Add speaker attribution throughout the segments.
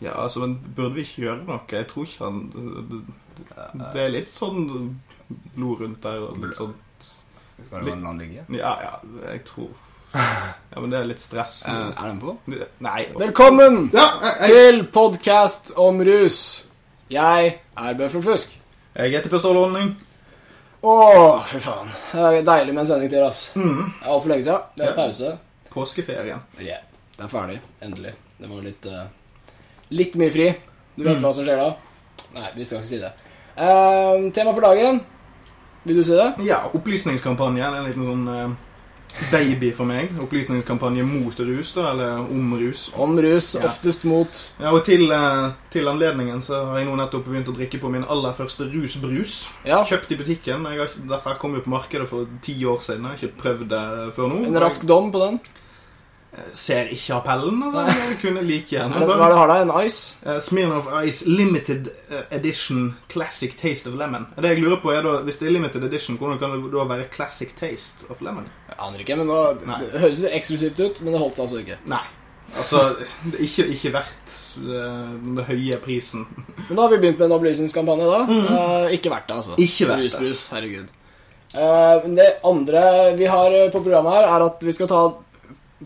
Speaker 1: Ja, altså, men burde vi ikke gjøre noe? Jeg tror ikke han Det, er litt sånn blod rundt der og litt sånn
Speaker 2: Skal det la den ligge?
Speaker 1: Ja, ja, jeg tror Ja, men det er litt stress.
Speaker 2: Uh, er den på?
Speaker 1: Nei.
Speaker 2: Velkommen
Speaker 1: Ja, jeg,
Speaker 2: til podkast om rus. Jeg er Bøffel Fusk.
Speaker 1: jeg heter Pistolordning.
Speaker 2: Å, fy faen. Det er deilig med en sending til, ass.
Speaker 1: Mm.
Speaker 2: Det er Altfor lenge siden. Det er
Speaker 1: Ja.
Speaker 2: pause.
Speaker 1: Påskeferien.
Speaker 2: Yeah. Det er ferdig. Endelig. Det var litt eh, Litt mye fri. Du vet hva som skjer da? Nei, vi skal ikke si det. Eh, tema for dagen. Vil du si det?
Speaker 1: Ja, opplysningskampanjen en liten sånn eh, baby for meg. Opplysningskampanje mot rus, da, eller om rus.
Speaker 2: Om rus,
Speaker 1: Ja.
Speaker 2: oftest mot
Speaker 1: Ja, og til, eh, til anledningen så har jeg nå nettopp begynt å drikke på min aller første rusbrus.
Speaker 2: Ja,
Speaker 1: Kjøpt i butikken. Jeg har, dette her kom jo på markedet for ti år siden. Jeg har ikke prøvd det før nå.
Speaker 2: en rask dom på den.
Speaker 1: Jeg ser ikke appellen. Altså. Jeg kunne like
Speaker 2: Er
Speaker 1: gjerne
Speaker 2: hva er det du har der? En ice?
Speaker 1: Eh, Smirnoff Ice Limited eh, Edition Classic Taste of Lemon. Det jeg lurer på er da, Hvis det er limited edition, hvordan kan det da være Classic Taste of Lemon?
Speaker 2: Jeg aner ikke, men nå,
Speaker 1: Nei.
Speaker 2: Det høres jo eksklusivt ut, men det holdt altså ikke.
Speaker 1: Nei. Altså, det er ikke, ikke verdt eh, den høye prisen.
Speaker 2: Men da har vi begynt med en opplysningskampanje, da. Eh, ikke verdt det, altså.
Speaker 1: Mm. Ikke verdt det.
Speaker 2: Rusbrus, herregud. Uh, det andre vi har eh, på programmet her, er at vi skal ta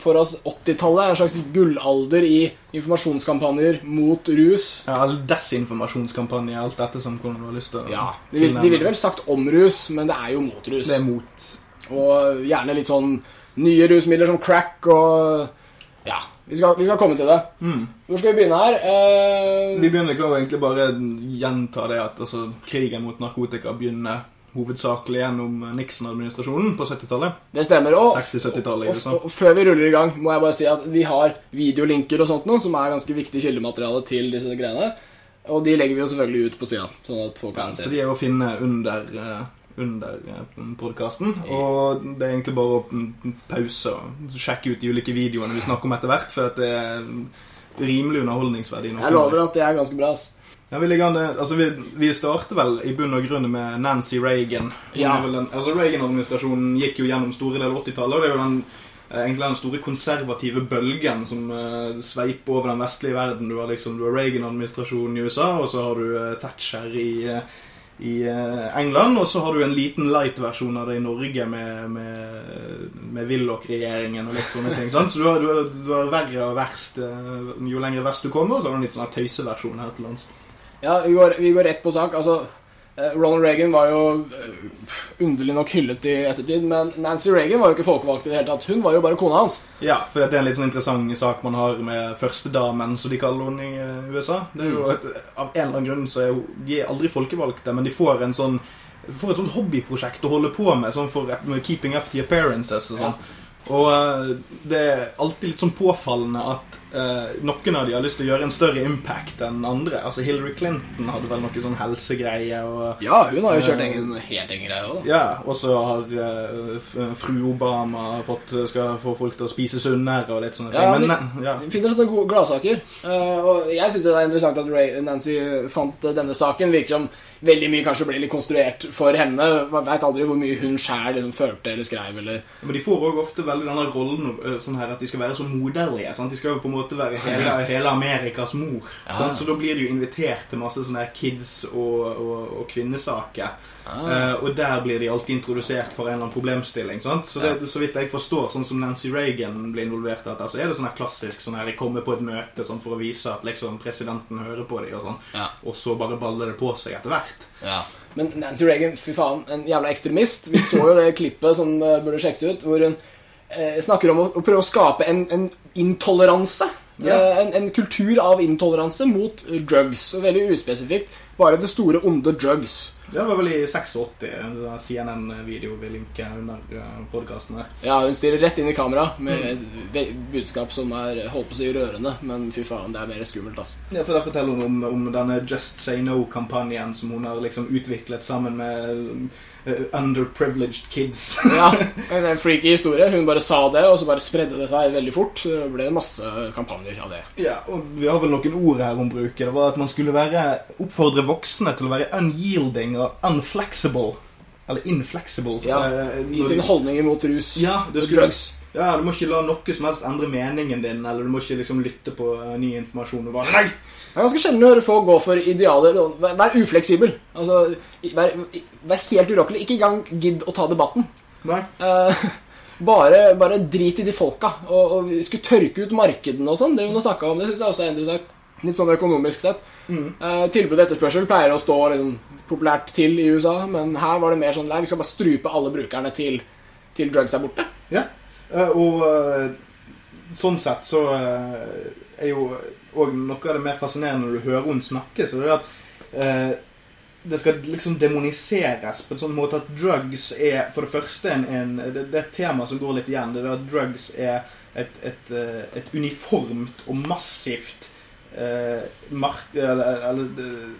Speaker 2: for oss 80-tallet. En slags gullalder i informasjonskampanjer mot rus.
Speaker 1: Ja, all desinformasjonskampanje, alt dette som hvordan du har lyst til å
Speaker 2: Ja, De, vil- de ville vel sagt om rus, men det er jo mot rus.
Speaker 1: Det er mot.
Speaker 2: Og gjerne litt sånn nye rusmidler som crack og Ja, vi skal, vi skal komme til det.
Speaker 1: Mm.
Speaker 2: Hvor skal vi begynne her? Eh,
Speaker 1: Vi begynner kan jo egentlig bare gjenta det at altså, krigen mot narkotika begynner hovedsakelig gjennom Nixon-administrasjonen på 70-tallet.
Speaker 2: det stemmer. Og,
Speaker 1: 60-70-tallet
Speaker 2: og, og, og før vi ruller i gang, må jeg bare si at vi har videolinker og sånt nå, som er ganske viktig kildemateriale til disse greiene. Og de legger vi jo selvfølgelig ut på sida, sånn at folk kan
Speaker 1: Så de er å finne under, eh, under podkasten. Og det er egentlig bare å pause og sjekke ut de ulike videoene vi snakker om etter hvert, for at det er rimelig underholdningsverdi.
Speaker 2: Jeg lover at det er ganske bra. ass.
Speaker 1: Ja, vi, ligger altså vi, vi starter vel i bunn og grunn med Nancy Reagan.
Speaker 2: Ja.
Speaker 1: den, altså Reagan-administrasjonen gikk jo gjennom store deler av 80-tallet, og det er jo den, eh, egentlig den store konservative bølgen som uh, sveiper over den vestlige verden. Du har liksom har Reagan-administrasjonen i USA, og så har du uh, Thatcher i, uh, i eh, England, og så har du en liten light-versjon av det i Norge med, med, med Willoch-regjeringen og litt sånne ting. Sant? Så du har, du, har, du har verre og verst eh, jo lenger vest du kommer, og så har du en litt sånn tøyseversjon her til lands.
Speaker 2: Ja, vi går, vi går rett på sak. Altså, eh, Ronald Reagan var jo eh, underlig nok hyllet i ettertid, men Nancy Reagan var jo ikke folkevalgt i det hele tatt. Hun var jo bare kona hans.
Speaker 1: Ja, for det er en litt sånn interessant sak man har med førstedamen, som de kaller henne i eh, USA. Det er jo et, Av en eller annen grunn så er jo De er aldri folkevalgte, men de får en sånn får et sånt hobbyprosjekt å holde på med, sånn for keeping up the appearances og sånn. Og eh, det er alltid litt sånn påfallende at eh, noen av de har lyst til å gjøre en større impact enn andre. Altså Hillary Clinton hadde vel noe sånn helsegreie og
Speaker 2: Ja, hun har jo kjørt
Speaker 1: uh,
Speaker 2: egen, helt egen greie da.
Speaker 1: ja, og så har uh, fru Obama fått, skal få folk til å spise sunnere og litt sånne
Speaker 2: Ja,
Speaker 1: ting.
Speaker 2: men-
Speaker 1: Men, ja.
Speaker 2: Vi finner sånne gode gladsaker. Og jeg syns det er interessant at Ray, Nancy fant denne saken. Virker som veldig mye kanskje ble litt konstruert for henne. Man veit aldri hvor mye hun sjæl liksom, følte eller skrev. Eller.
Speaker 1: Men de får òg ofte veldig denne rollen sånn her at de skal være så moderlige. Sant? De skal jo på en måte være hele, hele Amerikas mor.
Speaker 2: Ja.
Speaker 1: Sant? Så da blir de jo invitert til masse sånne kids- og, og, og kvinnesaker. Eh, og der blir de alltid introdusert for en eller annen problemstilling. Sant? Så det, så vidt jeg forstår, sånn som Nancy Reagan ble involvert i dette, så er det sånn her klassisk sånn her de kommer på et møte sånn for å vise at liksom presidenten hører på dem, og sånn.
Speaker 2: Ja.
Speaker 1: Og så bare baller det på seg etter hvert.
Speaker 2: Men Nancy Reagan, fy faen, en jævla ekstremist. Vi så jo det klippet som eh, burde sjekkes ut, hvor hun snakker om å, å prøve å skape en, en intoleranse.
Speaker 1: Ja.
Speaker 2: Eh, en, en kultur av intoleranse mot eh, drugs. Veldig uspesifikt. Bare det store, onde drugs.
Speaker 1: Det var vel i 86, en CNN-video vi linker under podkasten her.
Speaker 2: Ja, hun stirrer rett inn i kamera med et budskap som er holdt på å si rørende, men fy faen, det er mer skummelt, altså.
Speaker 1: Ja, for Der forteller hun om, om denne Just Say No-kampanjen som hun har liksom utviklet sammen med eh, underprivileged kids.
Speaker 2: Ja, en, en freaky historie. Hun bare sa det, og så bare spredde det seg veldig fort. Det ble masse kampanjer av det.
Speaker 1: ja, og Vi har vel noen ord her hun bruker. Det var at man skulle være, oppfordre voksne til å være unyielding og unflexible. Eller inflexible.
Speaker 2: Ja,
Speaker 1: eh,
Speaker 2: I
Speaker 1: sin
Speaker 2: sine holdninger mot rus
Speaker 1: Ja,
Speaker 2: du
Speaker 1: skulle,
Speaker 2: drugs.
Speaker 1: Ja, Du må ikke la noe som helst endre meningen din, eller du må ikke liksom lytte på eh, ny informasjon. og bare Nei!
Speaker 2: Det er ganske sjelden å høre folk gå for idealer. Vær, vær ufleksibel. Altså, vær, vær helt urokkelig. Ikke engang gidd å ta debatten.
Speaker 1: Nei.
Speaker 2: Eh, bare, bare drit i de folka. Og, og skulle tørke ut markedene og sånn. Å snakke om, det synes jeg også er interessant. Litt sånn økonomisk sett. Eh, tilbud og etterspørsel pleier å stå liksom, populært til i USA, men her var det mer sånn Nei, vi skal bare strupe alle brukerne til, til drugs er borte.
Speaker 1: Ja. Eh, Og eh, sånn sett så eh, er jo òg noe av det mer fascinerende når du hører henne snakke, så det er at eh, det skal liksom demoniseres på en sånn måte at drugs er for det første en, en det, det er et tema som går litt igjen. Det er at drugs er et, et, eh, et uniformt og massivt eh, mark, eller, eller eh,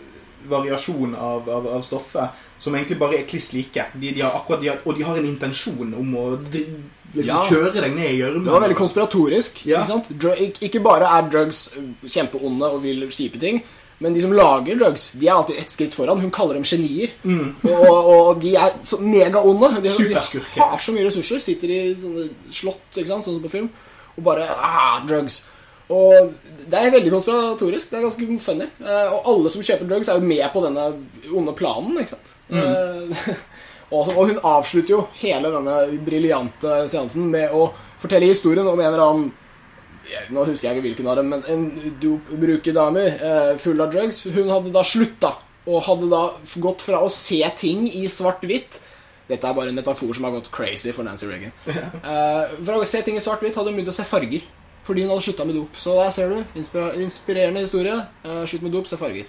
Speaker 1: variasjon av, av, av stoffet som egentlig bare er kliss like. De, de har akkurat, de har, og de har en intensjon om å liksom,
Speaker 2: Ja.
Speaker 1: kjøre deg ned i gjørmen.
Speaker 2: Det var veldig konspiratorisk.
Speaker 1: Ja.
Speaker 2: Ikke, ikke bare er drugs uh, kjempeonde og vil kjipe ting, men de som lager drugs, de er alltid ett skritt foran. Hun kaller dem genier. Og, og de er så megaonde. De, de har så mye ressurser. Sitter i sånne slott, ikke sant? sånn som på film, og bare ah, drugs. Og det er veldig konspiratorisk. Det er ganske funny. Eh, og alle som kjøper drugs, er jo med på denne onde planen. ikke sant? Eh, og, hun avslutter jo hele denne briljante seansen med å fortelle historien om en eller annen Nå husker jeg ikke hvilken av dem, men en dopbrukerdame eh, full av drugs. Hun hadde da slutta, og hadde da gått fra å se ting i svart-hvitt Dette er bare en metafor som har gått crazy for Nancy Reagan. Fra å se ting i svart-hvitt hadde hun begynt å se farger. Fordi hun hadde slutta med dop. Så der ser du. Inspirerende historie. Eh, slutt med dop, se farger.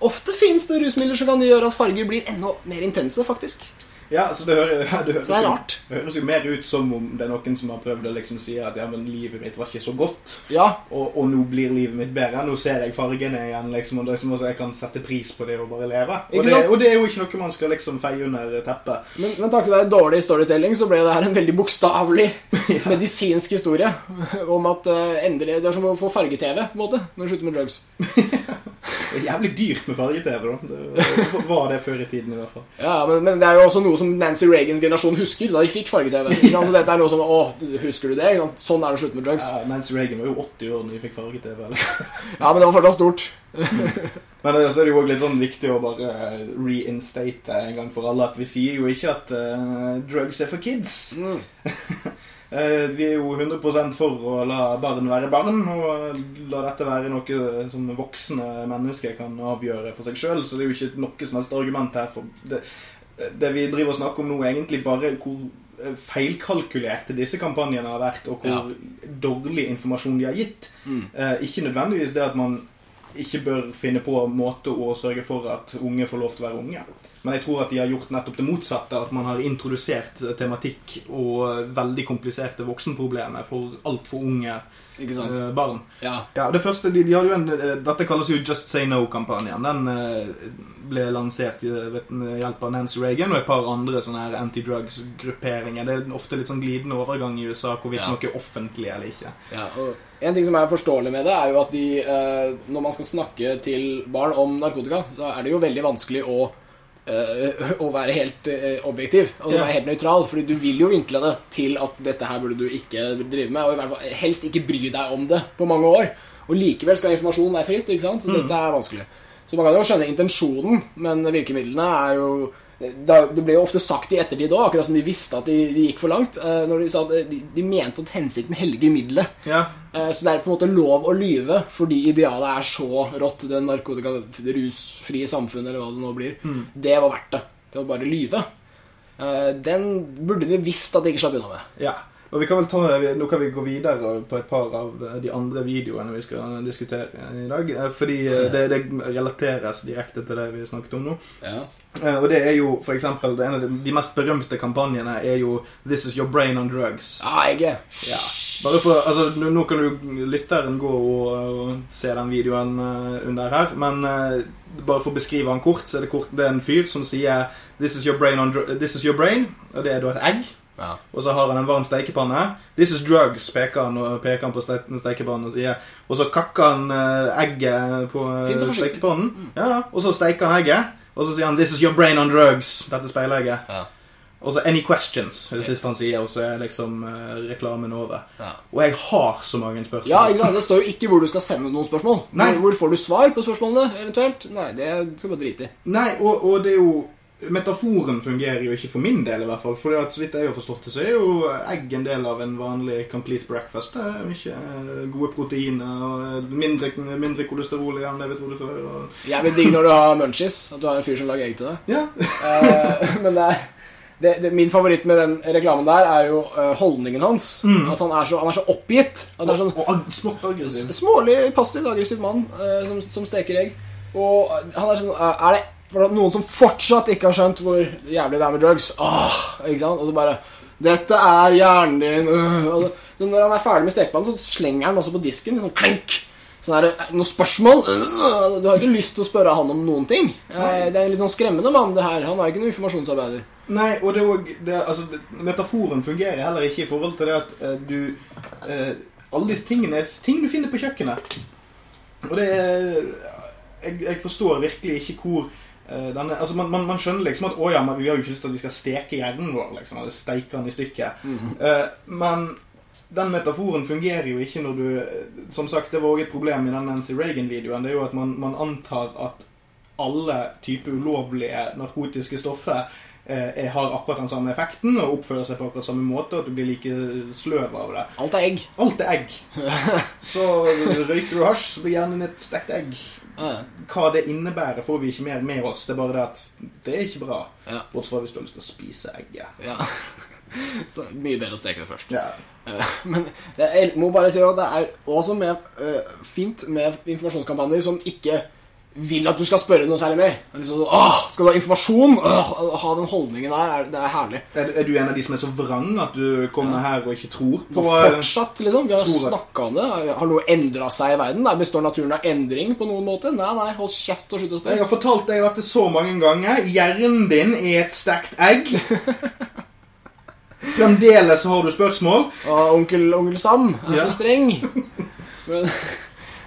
Speaker 2: Ofte fins det rusmidler som kan gjøre at farger blir enda mer intense, faktisk.
Speaker 1: Ja, så det, hører, det, høres
Speaker 2: Så det er
Speaker 1: jo- det høres jo mer ut som om det er noen som har prøvd å liksom si at ja, men livet mitt var ikke så godt,
Speaker 2: Ja,
Speaker 1: og, og nå blir livet mitt bedre. Nå ser jeg fargene igjen, liksom, og liksom, jeg kan sette pris på det og bare leve. Og det, og det er jo ikke noe man skal liksom feie under teppet.
Speaker 2: Men, men takket være dårlig storytelling så ble det her en veldig bokstavelig medisinsk historie om at uh, endelig Det er som å få farge-TV, på en måte, når du slutter med drugs.
Speaker 1: Det er jævlig dyrt med farge-TV, da. Det var det før i tiden, i hvert fall.
Speaker 2: Ja, men, men det er jo også noe som Nancy Reagans generasjon husker, da de fikk farge-TV. Så dette er noe som Å, husker du det? Sånn er det å slutte med drugs.
Speaker 1: Ja, Nancy Reagan var jo 80 år når de fikk farge-TV.
Speaker 2: Ja, men det var fortsatt stort.
Speaker 1: Men eh, så er det jo også litt sånn viktig å bare reinstate en gang for alle at vi sier jo ikke at uh, drugs er for kids.
Speaker 2: Mm.
Speaker 1: Eh, vi er jo 100 for å la barn være barn, og la dette være noe som voksne mennesker kan avgjøre for seg sjøl. Så det er jo ikke noe som helst argument her for det. Det vi driver og snakker om nå, egentlig bare hvor eh, feilkalkulerte disse kampanjene har vært, og hvor dårlig informasjon de har gitt.
Speaker 2: Mm.
Speaker 1: Eh, ikke nødvendigvis det at man ikke bør finne på måte å sørge for at unge får lov til å være unge. Men jeg tror at de har gjort nettopp det motsatte. At man har introdusert tematikk og veldig kompliserte voksenproblemer for altfor unge
Speaker 2: Ikke sant?
Speaker 1: eh, barn.
Speaker 2: Ja.
Speaker 1: Ja, det første, de, de hadde jo en, eh, Dette kalles jo Just Say No-kampanjen. Den eh, ble lansert ved hjelp av Nancy Reagan og et par andre sånne her anti-drugs-grupperinger. Det er ofte litt sånn glidende overgang i USA hvorvidt
Speaker 2: Ja.
Speaker 1: noe er offentlig eller ikke.
Speaker 2: Ja, og en ting som er forståelig med det, er jo at de, eh, når man skal snakke til barn om narkotika, så er det jo veldig vanskelig å, å være helt eh, objektiv. Altså
Speaker 1: Ja.
Speaker 2: være helt nøytral. Fordi du vil jo vinkle det til at dette her burde du ikke drive med. Og i hvert fall helst ikke bry deg om det på mange år. Og likevel skal informasjonen være fritt. ikke sant? Så Dette er vanskelig. Så man kan jo skjønne intensjonen, men virkemidlene er jo Det ble jo ofte sagt i ettertid òg, akkurat som de visste at de, de gikk for langt. eh, Når de sa at de, de mente at hensikten helliger middelet.
Speaker 1: Ja,
Speaker 2: Eh, Så det er på en måte lov å lyve fordi idealet er så rått, det narkotika-rusfrie samfunnet, eller hva det nå blir. Det var verdt det. Det var bare lyve. Eh, Den burde de visst at de ikke slapp unna med.
Speaker 1: Ja. Og vi kan vel ta, Nå kan vi gå videre på et par av de andre videoene vi skal diskutere i dag. eh, Fordi eh, det, det relateres direkte til det vi snakket om nå.
Speaker 2: Ja.
Speaker 1: Eh, Og det er jo for eksempel, En av de, mest berømte kampanjene er jo 'This is your brain on drugs'.
Speaker 2: Ah, jeg er.
Speaker 1: Ja. Bare for, altså, nå, nå kan jo lytteren gå og, og se den videoen under her, men bare for å beskrive han kort, så er det, kort, det er en fyr som sier 'This is your brain on dr This is your brain', og det er da et egg.
Speaker 2: Ja.
Speaker 1: Og så har han en varm stekepanne. 'This is drugs', peker han og peker han på ste stekepannen og sier. Og så kakker han eh, egget på eh,
Speaker 2: og
Speaker 1: stekepannen. Ja, og så steker han egget. Og så sier han 'This is your brain on drugs'. Dette speilegget.
Speaker 2: Ja.
Speaker 1: så 'any questions', det siste han sier, og så er liksom eh, reklamen over.
Speaker 2: Ja.
Speaker 1: Og jeg har så mange spørsmål.
Speaker 2: Ja, ikke sant? Det står jo ikke hvor du skal sende noen spørsmål.
Speaker 1: Nei.
Speaker 2: Hvor får du svar på spørsmålene, eventuelt? Nei, det skal du bare drite i.
Speaker 1: Nei, og, og det er jo Metaforen fungerer jo ikke for min del, i hvert fall. For så vidt jeg har forstått det, så er jo egg en del av en vanlig complete breakfast. Det er mye eh, gode proteiner og mindre, mindre kolesterol igjen, det vi trodde før. Og...
Speaker 2: Jævlig digg når du har munchies, at du har en fyr som lager egg til deg.
Speaker 1: Ja.
Speaker 2: uh, men det er, det, det, min favoritt med den reklamen der er jo uh, holdningen hans. At han er, så, han er så oppgitt. Er sånn
Speaker 1: og smått aggressiv.
Speaker 2: smålig, passiv, aggressiv mann uh, som, som steker egg. Og han er sånn uh, Er det for det er noen som fortsatt ikke har skjønt hvor jævlig det er med drugs? Åh, ikke sant? Og så bare Dette er hjernen din. øh. Og når han er ferdig med stekepannen, så slenger han også på disken. Liksom klenk. Sånn er det Noen spørsmål? Øh, Du har ikke lyst til å spørre han om noen ting. Nei. Det er en litt sånn skremmende mann, det her. Han er ikke noen informasjonsarbeider.
Speaker 1: Nei, og det er også, altså, Metaforen fungerer heller ikke i forhold til det at eh, du eh, Alle disse tingene er ting du finner på kjøkkenet. Og det er Jeg, jeg forstår virkelig ikke hvor eh, denne, altså man, man, man skjønner liksom at å ja, men vi har jo ikke lyst til at vi skal steke hjernen vår. liksom, eller steike den i stykker. uh, men den metaforen fungerer jo ikke når du Som sagt, det var også et problem i den Nancy Reagan-videoen. Det er jo at man, man antar at alle typer ulovlige narkotiske stoffer eh, har akkurat den samme effekten og oppfører seg på akkurat samme måte, og at du blir like sløv av det.
Speaker 2: Alt er egg.
Speaker 1: Alt er egg. Så røyker du hasj, så blir hjernen et stekt egg. Hva det innebærer, får vi ikke mer med oss. Det er bare det at det er ikke bra.
Speaker 2: Ja.
Speaker 1: Bortsett fra hvis du har lyst til å spise egget.
Speaker 2: ja. Så, mye bedre å steke det først.
Speaker 1: Ja.
Speaker 2: Eh, Men jeg må bare si at det er også med, eh, fint med informasjonskampanjer som ikke vil at du skal spørre noe særlig mer. Er Liksom, åh, skal du ha informasjon? Åh, ha den holdningen der, er, det er herlig.
Speaker 1: Er, er du en av de som er så vrang at du kommer her og ikke tror på
Speaker 2: Og fortsatt, liksom. Vi har snakka om det. Har noe endra seg i verden? Der består naturen av endring på noen måte? Nei, nei, hold kjeft og slutt å spørre.
Speaker 1: Jeg har fortalt deg dette så mange ganger. Hjernen din er et stekt egg. Fremdeles har du spørsmål.
Speaker 2: Og onkel, onkel Sam er
Speaker 1: Ja.
Speaker 2: så streng. Men,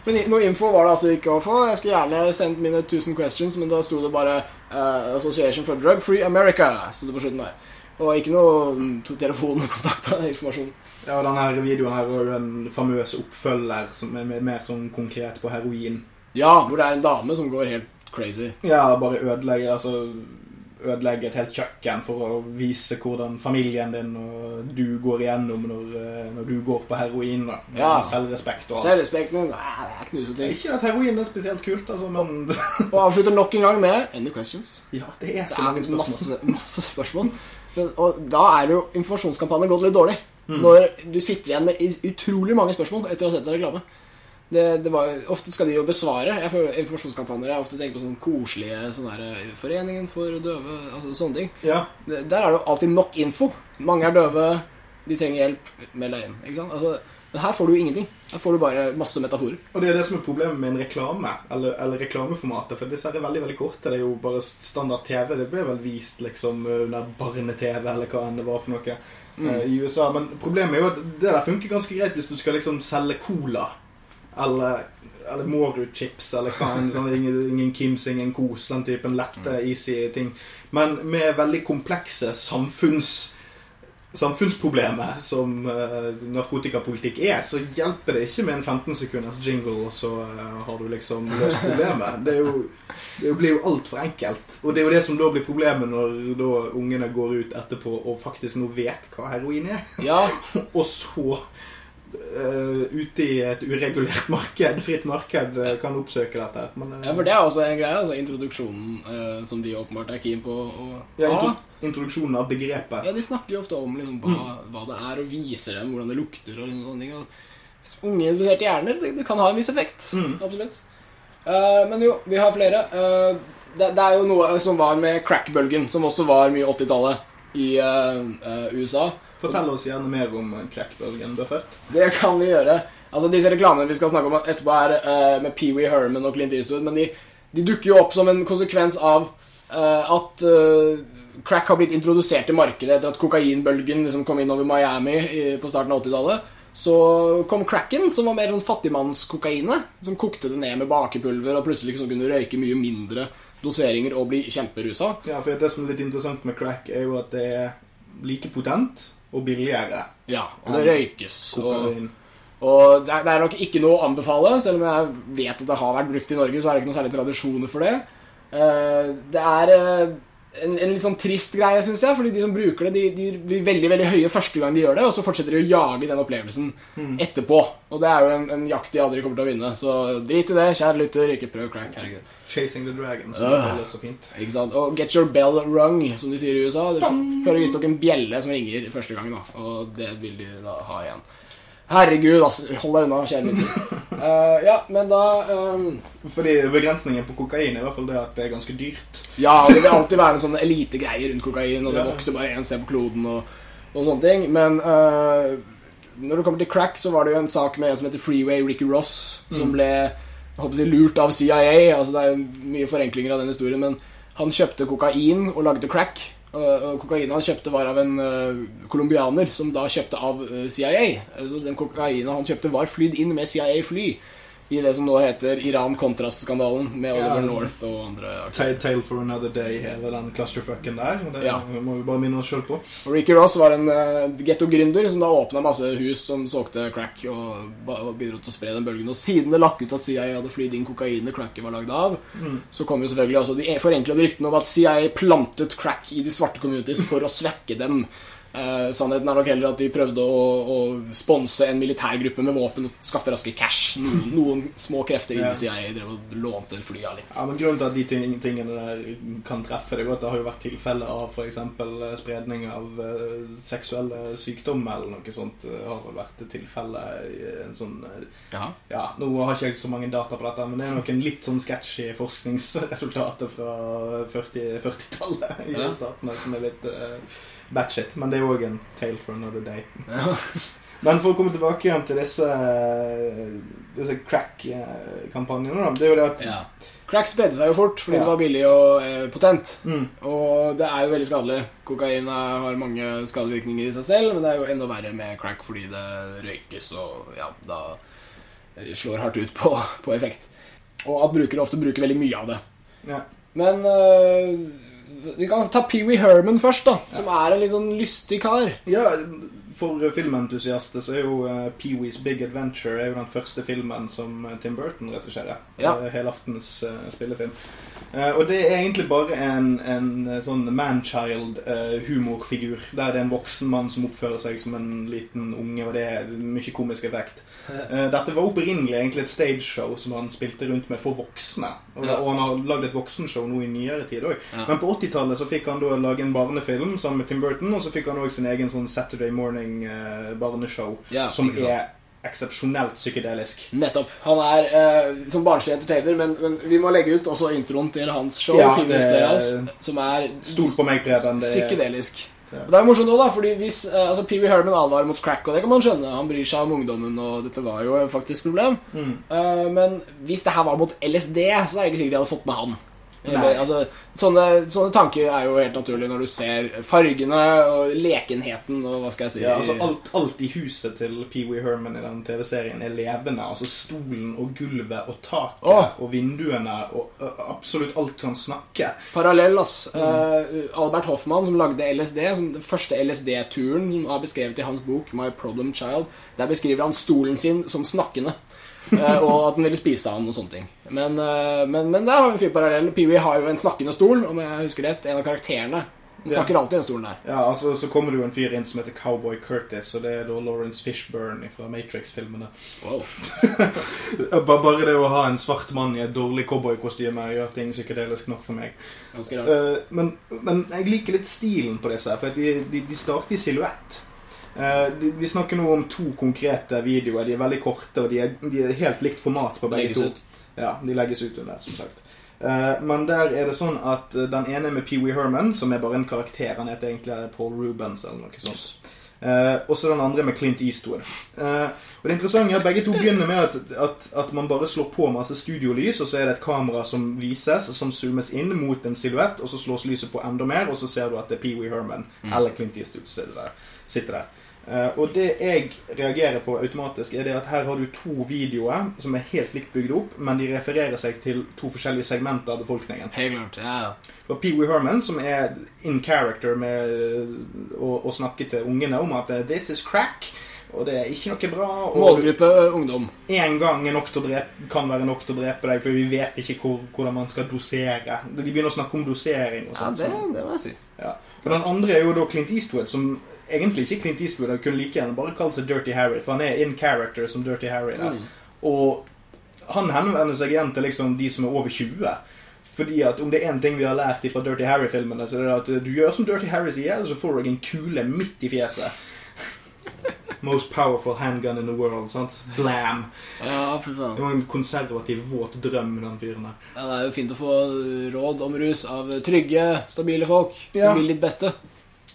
Speaker 2: men noe info var det altså ikke å få. Jeg skulle gjerne sendt mine 1000 questions, men da sto det bare uh, Association for Drug Free America. Sto det på slutten der. Og ikke noe mm, to- telefonkontakt av informasjon.
Speaker 1: Ja, og denne videoen her og jo en famøs oppfølger som er mer- mer sånn konkret på heroin.
Speaker 2: Ja, hvor det er en dame som går helt crazy.
Speaker 1: Ja, bare ødelegger. altså, ødelegge et helt kjøkken for å vise hvordan familien din og du går igjennom når, eh, når du går på heroin. Da.
Speaker 2: Ja.
Speaker 1: Selvrespekt og alt.
Speaker 2: Selvrespekten nei, det er knuseting.
Speaker 1: Ikke at heroin er spesielt kult, altså, men
Speaker 2: Og avslutter nok en gang med Any questions?
Speaker 1: ja, det er
Speaker 2: Det
Speaker 1: så mange
Speaker 2: er
Speaker 1: spørsmål.
Speaker 2: masse, masse spørsmål. Men, og da er det jo informasjonskampanjen gått litt dårlig.
Speaker 1: Mm.
Speaker 2: Når du sitter igjen med utrolig mange spørsmål etter å ha sett en reklame. Det, det var, ofte skal de jo besvare. Jeg føler Informasjonskampanjer Jeg ofte tenker på sånn koselige sånn der, eh, Foreningen for døve altså Sånne ting.
Speaker 1: Ja,
Speaker 2: Det, der er det jo alltid nok info. Mange er døve, de trenger hjelp. Meld deg inn. Ikke sant? Altså, men her får du jo ingenting. Her får du bare masse metaforer.
Speaker 1: og det er det som er problemet med en reklame, eller, eller reklameformatet, for disse er veldig, veldig korte. Det er jo bare standard TV. Det ble vel vist liksom under barne-TV, eller hva enn det var for noe eh, i USA. Men problemet er jo at det der funker ganske greit hvis du skal liksom selge cola. Eller, eller Mårud-chips, eller hva en Sånn, ingen, ingen Kims, ingen Kos, den typen lette, easy ting. Men med veldig komplekse samfunns samfunnsproblemet som uh, narkotikapolitikk er, så hjelper det ikke med en 15 sekunders jingle, og så uh, har du liksom løst problemet. Det, jo, det blir jo altfor enkelt. Og det er jo det som da blir problemet når da ungene går ut etterpå og faktisk nå vet hva heroin er,
Speaker 2: Ja,
Speaker 1: og så ute i et uregulert marked, fritt marked, eh, kan oppsøke dette. Men, eh,
Speaker 2: ja for det er også en greie. Altså Introduksjonen eh, som de åpenbart er keen på. å
Speaker 1: ja, introduksjonen av begrepet.
Speaker 2: Ja, de snakker jo ofte om liksom, hva, hva det er, og viser dem hvordan det lukter. og liksom, sånne ting. Og unge interesserte hjerner, det, det kan ha en viss effekt.
Speaker 1: Mm.
Speaker 2: Absolutt. Uh, men jo, vi har flere. Uh, det, det er jo noe som var med crack-bølgen, som også var mye 80-tallet i uh, eh, USA.
Speaker 1: Fortell oss gjerne mer om crackbølgen, Buffett.
Speaker 2: Det kan vi gjøre. Altså Disse reklamene vi skal snakke om etterpå, er uh, med Pee Wee Herman og Clint Eastwood. Men de, de dukker jo opp som en konsekvens av uh, at uh, crack har blitt introdusert i markedet etter at kokainbølgen liksom kom inn over Miami i, på starten av 80-tallet. Så kom cracken, som var mer sånn fattigmannskokainet. Som kokte det ned med bakepulver og plutselig liksom kunne røyke mye mindre doseringer og bli kjemperusa.
Speaker 1: Ja, for det som er litt interessant med crack, er jo at det er like potent og billigere.
Speaker 2: Ja, og det røykes. Og, og det er, det er nok ikke noe å anbefale, selv om jeg vet at det har vært brukt i Norge, så er det ikke noe særlig tradisjoner for det. Uh, det er eh, en, en litt sånn trist greie, syns jeg, fordi de som bruker det, de, de blir veldig veldig høye første gang de gjør det, og så fortsetter de å jage den opplevelsen etterpå. Og det er jo en, en jakt de aldri kommer til å vinne, så drit i det, kjære lytter, ikke prøv crack. herregud.
Speaker 1: Chasing the Dragon, som uh, er så fint.
Speaker 2: Ikke sant? Og get your bell rung, som de sier i USA. Du hører visstnok en bjelle som ringer første gang, da. Og det vil de da ha igjen. Herregud, altså. Hold deg unna, kjære lytter. Eh, ja, men da um...
Speaker 1: Fordi begrensningen på kokain er i hvert fall det at det er ganske dyrt.
Speaker 2: Ja, det vil alltid være en sånn elitegreie rundt kokain, og det vokser bare én sted på kloden og, og sånne ting. Men uh, når det kommer til crack, så var det jo en sak med en som heter Freeway Ricky Ross, som ble jeg lurt av CIA. Altså Det er mye forenklinger av den historien, men han kjøpte kokain og lagde crack. Og, og kokainen han kjøpte, var av en eh, colombianer som da kjøpte av eh, CIA. Altså Den kokainen han kjøpte, var flydd inn med CIA-fly i det som nå heter Iran-Kontrast-skandalen, med
Speaker 1: Ja.
Speaker 2: Oliver North og andre aktører.
Speaker 1: Tale, for another day, hele den clusterfucken der. Det
Speaker 2: Ja.
Speaker 1: må vi bare minne oss sjøl på.
Speaker 2: Ricky Ross var en uh, getto-gründer som da åpna masse hus som solgte crack og, og bidro til å spre den bølgen. Og siden det lakk ut at CIA hadde flydd inn kokainet cracket var lagd av, så kom jo selvfølgelig også de forenklede ryktene om at CIA plantet crack i de svarte communities for å svekke dem. Eh, sannheten er nok heller at de prøvde å, å sponse en militærgruppe med våpen og skaffe raske cash. Noen, noen små krefter
Speaker 1: Ja.
Speaker 2: inni CIA drev og lånte flya litt.
Speaker 1: Ja, men Grunnen til at de ting- tingene der kan treffe, det at det har jo vært tilfeller av f.eks. spredning av eh, seksuelle sykdommer eller noe sånt. eh, har vel vært tilfelle i en sånn eh,
Speaker 2: Ja.
Speaker 1: Ja, nå har ikke jeg så mange data på dette, men det er noen litt sånn sketchy forskningsresultater fra 40 40-tallet i
Speaker 2: Ja.
Speaker 1: statene som er litt uh, batshit. Men det er òg en tale for another day.
Speaker 2: Ja.
Speaker 1: Men for å komme tilbake igjen til disse, disse crack-kampanjene, da. Det er jo det at
Speaker 2: Ja. Crack spredde seg jo fort fordi
Speaker 1: Ja.
Speaker 2: det var billig og eh, potent.
Speaker 1: Mm.
Speaker 2: Og det er jo veldig skadelig. Kokain har mange skadevirkninger i seg selv, men det er jo enda verre med crack fordi det røykes og ja, da eh, slår hardt ut på, på effekt. Og at brukere ofte bruker veldig mye av det.
Speaker 1: Ja.
Speaker 2: Men eh, vi kan ta Pee Wee Herman først, da. Som er en litt sånn lystig kar.
Speaker 1: Ja, for filmentusiaster så er jo uh, Pee-Wees Big Adventure er jo den første filmen som eh, Tim Burton regisserer.
Speaker 2: Ja.
Speaker 1: Uh, Helaftens uh, spillefilm. Uh, og det er egentlig bare en, en eh, sånn man-child-humorfigur. der det er en voksen mann som oppfører seg som en liten unge, og det er mye komisk effekt. Uh, dette var opprinnelig egentlig et stageshow som han spilte rundt med for voksne. Og,
Speaker 2: Ja.
Speaker 1: og han har lagd et voksenshow nå i nyere tid òg.
Speaker 2: Ja.
Speaker 1: Men på 80-tallet så fikk han da lage en barnefilm sammen med Tim Burton, og så fikk han òg sin egen sånn Saturday Morning-barneshow,
Speaker 2: Ja,
Speaker 1: som er eksepsjonelt psykedelisk.
Speaker 2: Nettopp. Han er eh, som barnslig entertainer, men, men vi må legge ut også introen til hans show,
Speaker 1: Ja,
Speaker 2: Playhouse, som er
Speaker 1: Stol på meg, Preben. Det
Speaker 2: psykedelisk.
Speaker 1: Ja.
Speaker 2: Og Det er morsomt nå, da, fordi hvis eh, altså Pee Wee Herman advarer mot crack, og det kan man skjønne, han bryr seg om ungdommen, og dette var jo et faktisk problem,
Speaker 1: Mm.
Speaker 2: Eh, men hvis det her var mot LSD, så er det ikke sikkert de hadde fått med han. Altså, sånne, sånne tanker er jo helt naturlig når du ser fargene og lekenheten og hva skal jeg si
Speaker 1: Ja, altså alt, alt i huset til Pee Wee Herman i den TV-serien er levende. Altså Stolen og gulvet og taket
Speaker 2: oh.
Speaker 1: og vinduene og uh, absolutt alt kan snakke.
Speaker 2: Parallell, ass. Eh, Albert Hoffmann, som lagde LSD, som den første LSD-turen, som er beskrevet i hans bok My Problem Child, der beskriver han stolen sin som snakkende. Eh, og at den ville spise han og sånne ting. Men, eh, men, men der har vi en fin parallell. Pee-wee har jo en snakkende stol, om jeg husker rett. En av karakterene. Den snakker alltid i den stolen der.
Speaker 1: Ja, altså Så kommer det jo en fyr inn som heter Cowboy Curtis, og det er da Lawrence Fishburne fra Matrix-filmene.
Speaker 2: Wow.
Speaker 1: Bare det å ha en svart mann i et dårlig cowboykostyme gjør ting psykedelisk nok for meg. Eh, men, men jeg liker litt stilen på disse, for de, de, de starter i silhuett. Eh, vi snakker nå om to konkrete videoer. De er veldig korte, og de er, de er helt likt format på begge
Speaker 2: Legges
Speaker 1: to.
Speaker 2: ut.
Speaker 1: Ja, de legges ut under, som sagt. Eh, men der er det sånn at eh, den ene er med Pee Wee Herman, som er bare en karakter. Han heter egentlig Paul Rubens eller noe sånt. Uh, og så den andre med Clint Eastwood. Uh, og det interessante er at Begge to begynner med at, at, at man bare slår på masse studiolys, og så er det et kamera som vises, som zoomes inn mot en silhuett, og så slås lyset på enda mer, og så ser du at det er Pee Wee Herman eller Clint Eastwood sitter der. Sitter der. Eh, og det jeg reagerer på automatisk, er det at her har du to videoer som er helt likt bygd opp, men de refererer seg til to forskjellige segmenter av befolkningen.
Speaker 2: Helt. Ja, ja.
Speaker 1: var Pee Wee Herman, som er in character med eh, å, å snakke til ungene om at eh, 'this is crack', og det er ikke noe bra.
Speaker 2: Målgruppe ungdom.
Speaker 1: én gang er nok til å drepe, kan være nok til å drepe deg, for vi vet ikke hvor, hvordan man skal dosere. De begynner å snakke om dosering og
Speaker 2: sånn.
Speaker 1: Ja,
Speaker 2: det, det må jeg si.
Speaker 1: Ja. Og den andre er jo da Clint Eastwood, som egentlig ikke Clint Eastwood. Han kunne like gjerne bare kalt seg Dirty Harry, for han er in character som Dirty Harry.
Speaker 2: Mm.
Speaker 1: Og han henvender seg igjen til liksom de som er over 20. Fordi at om det er én ting vi har lært fra Dirty Harry-filmene, så er det at du gjør som Dirty Harry sier, eller så får du deg en kule midt i fjeset. Most powerful handgun in the world. sant? Blam.
Speaker 2: Ja, for faen.
Speaker 1: Det var en konservativ, våt drøm, den fyren der.
Speaker 2: Ja, det er jo fint å få råd om rus av trygge, stabile folk som
Speaker 1: Ja.
Speaker 2: vil ditt beste.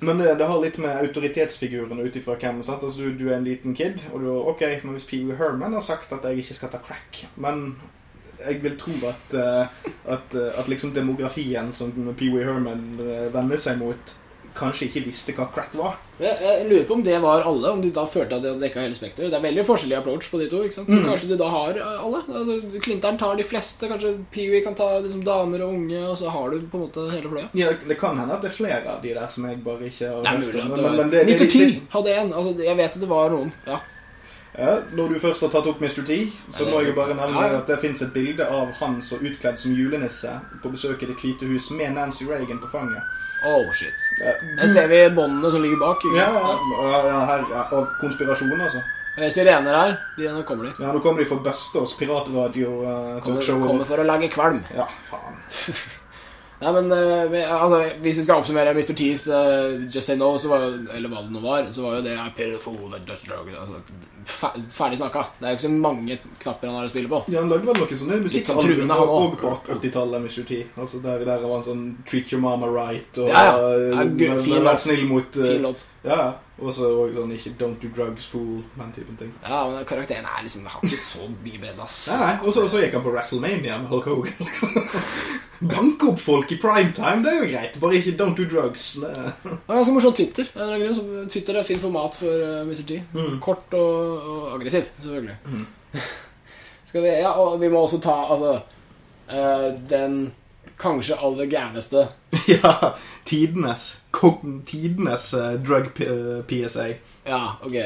Speaker 1: Men det, det har litt med autoritetsfigurene ut ifra hvem. sant? Altså, du, du er en liten kid, og du Ok, men hvis Pee Wee Herman har sagt at jeg ikke skal ta crack Men jeg vil tro at, eh, at, eh, at liksom demografien som Pee Wee Herman eh, vender seg mot, kanskje ikke visste hva crack var.
Speaker 2: Jeg, jeg lurer på om det var alle, om de da følte at de hadde dekka hele spekteret. Det er veldig forskjellig approach på de to. ikke sant? Så
Speaker 1: Mm.
Speaker 2: kanskje de da har eh, alle. Altså, Clinton tar de fleste, kanskje Pee-wee kan ta liksom, damer og unge, og så har du på en måte hele fløya.
Speaker 1: Ja, Det kan hende at det er flere av de der som jeg bare ikke har hørt
Speaker 2: mulig
Speaker 1: om, men- men det- det-
Speaker 2: Mr. T hadde en. Altså, jeg vet at det var noen. Ja.
Speaker 1: Ja, Når du først har tatt opp Mr. T, så må jeg jo bare nevne at det fins et bilde av han så utkledd som julenisse på besøk i Det hvite hus med Nancy Reagan på fanget.
Speaker 2: Oh, shit.
Speaker 1: Ja,
Speaker 2: Der ser vi båndene som ligger bak. ikke
Speaker 1: Ja,
Speaker 2: sant?
Speaker 1: ja, ja, her, ja, og konspirasjon, altså.
Speaker 2: Sirener her. De, nå kommer de.
Speaker 1: Ja, Nå kommer de for å buste oss.
Speaker 2: Kommer,
Speaker 1: Piratradio-talkshow.
Speaker 2: kommer for å lage kvalm.
Speaker 1: ja, faen.
Speaker 2: Nei, men eh, altså, Hvis vi skal oppsummere Mr. T's uh, Just Say No, så var, jo- eller hva det nå var, så var jo det I pay the fool. Altså, ferdig snakka. Det er jo ikke så mange knapper han har å spille på.
Speaker 1: Ja, Han lagde vel noe sånne
Speaker 2: sånn
Speaker 1: musikkalbum
Speaker 2: han
Speaker 1: og på 80-tallet, Mr. T. Altså der, der var han sånn Treat Your Mama Right og
Speaker 2: Ja, ja.
Speaker 1: eh,
Speaker 2: Ja, fin
Speaker 1: Vær snill mot uh,
Speaker 2: Fin låt.
Speaker 1: Ja, og så og sånn ikke Don't Do Drugs, Fool, den typen ting.
Speaker 2: Ja, men karakteren er liksom har ikke så mye bredde, ass.
Speaker 1: Nei, nei, Og så, så gikk han på WrestleMania med Hulk Hogan. liksom. Banke opp folk i primetime, det er jo greit. Bare ikke Don't Do Drugs. Det...
Speaker 2: Er ganske morsom Twitter. Er Twitter er fint format for uh, Mr. T.
Speaker 1: Mm.
Speaker 2: Kort og, og aggressiv, selvfølgelig.
Speaker 1: Mm.
Speaker 2: Vi, ja, og vi må også ta altså eh, den kanskje aller gærneste
Speaker 1: Ja, tidenes Tidenes eh, drug eh, PSA.
Speaker 2: Ja, ok.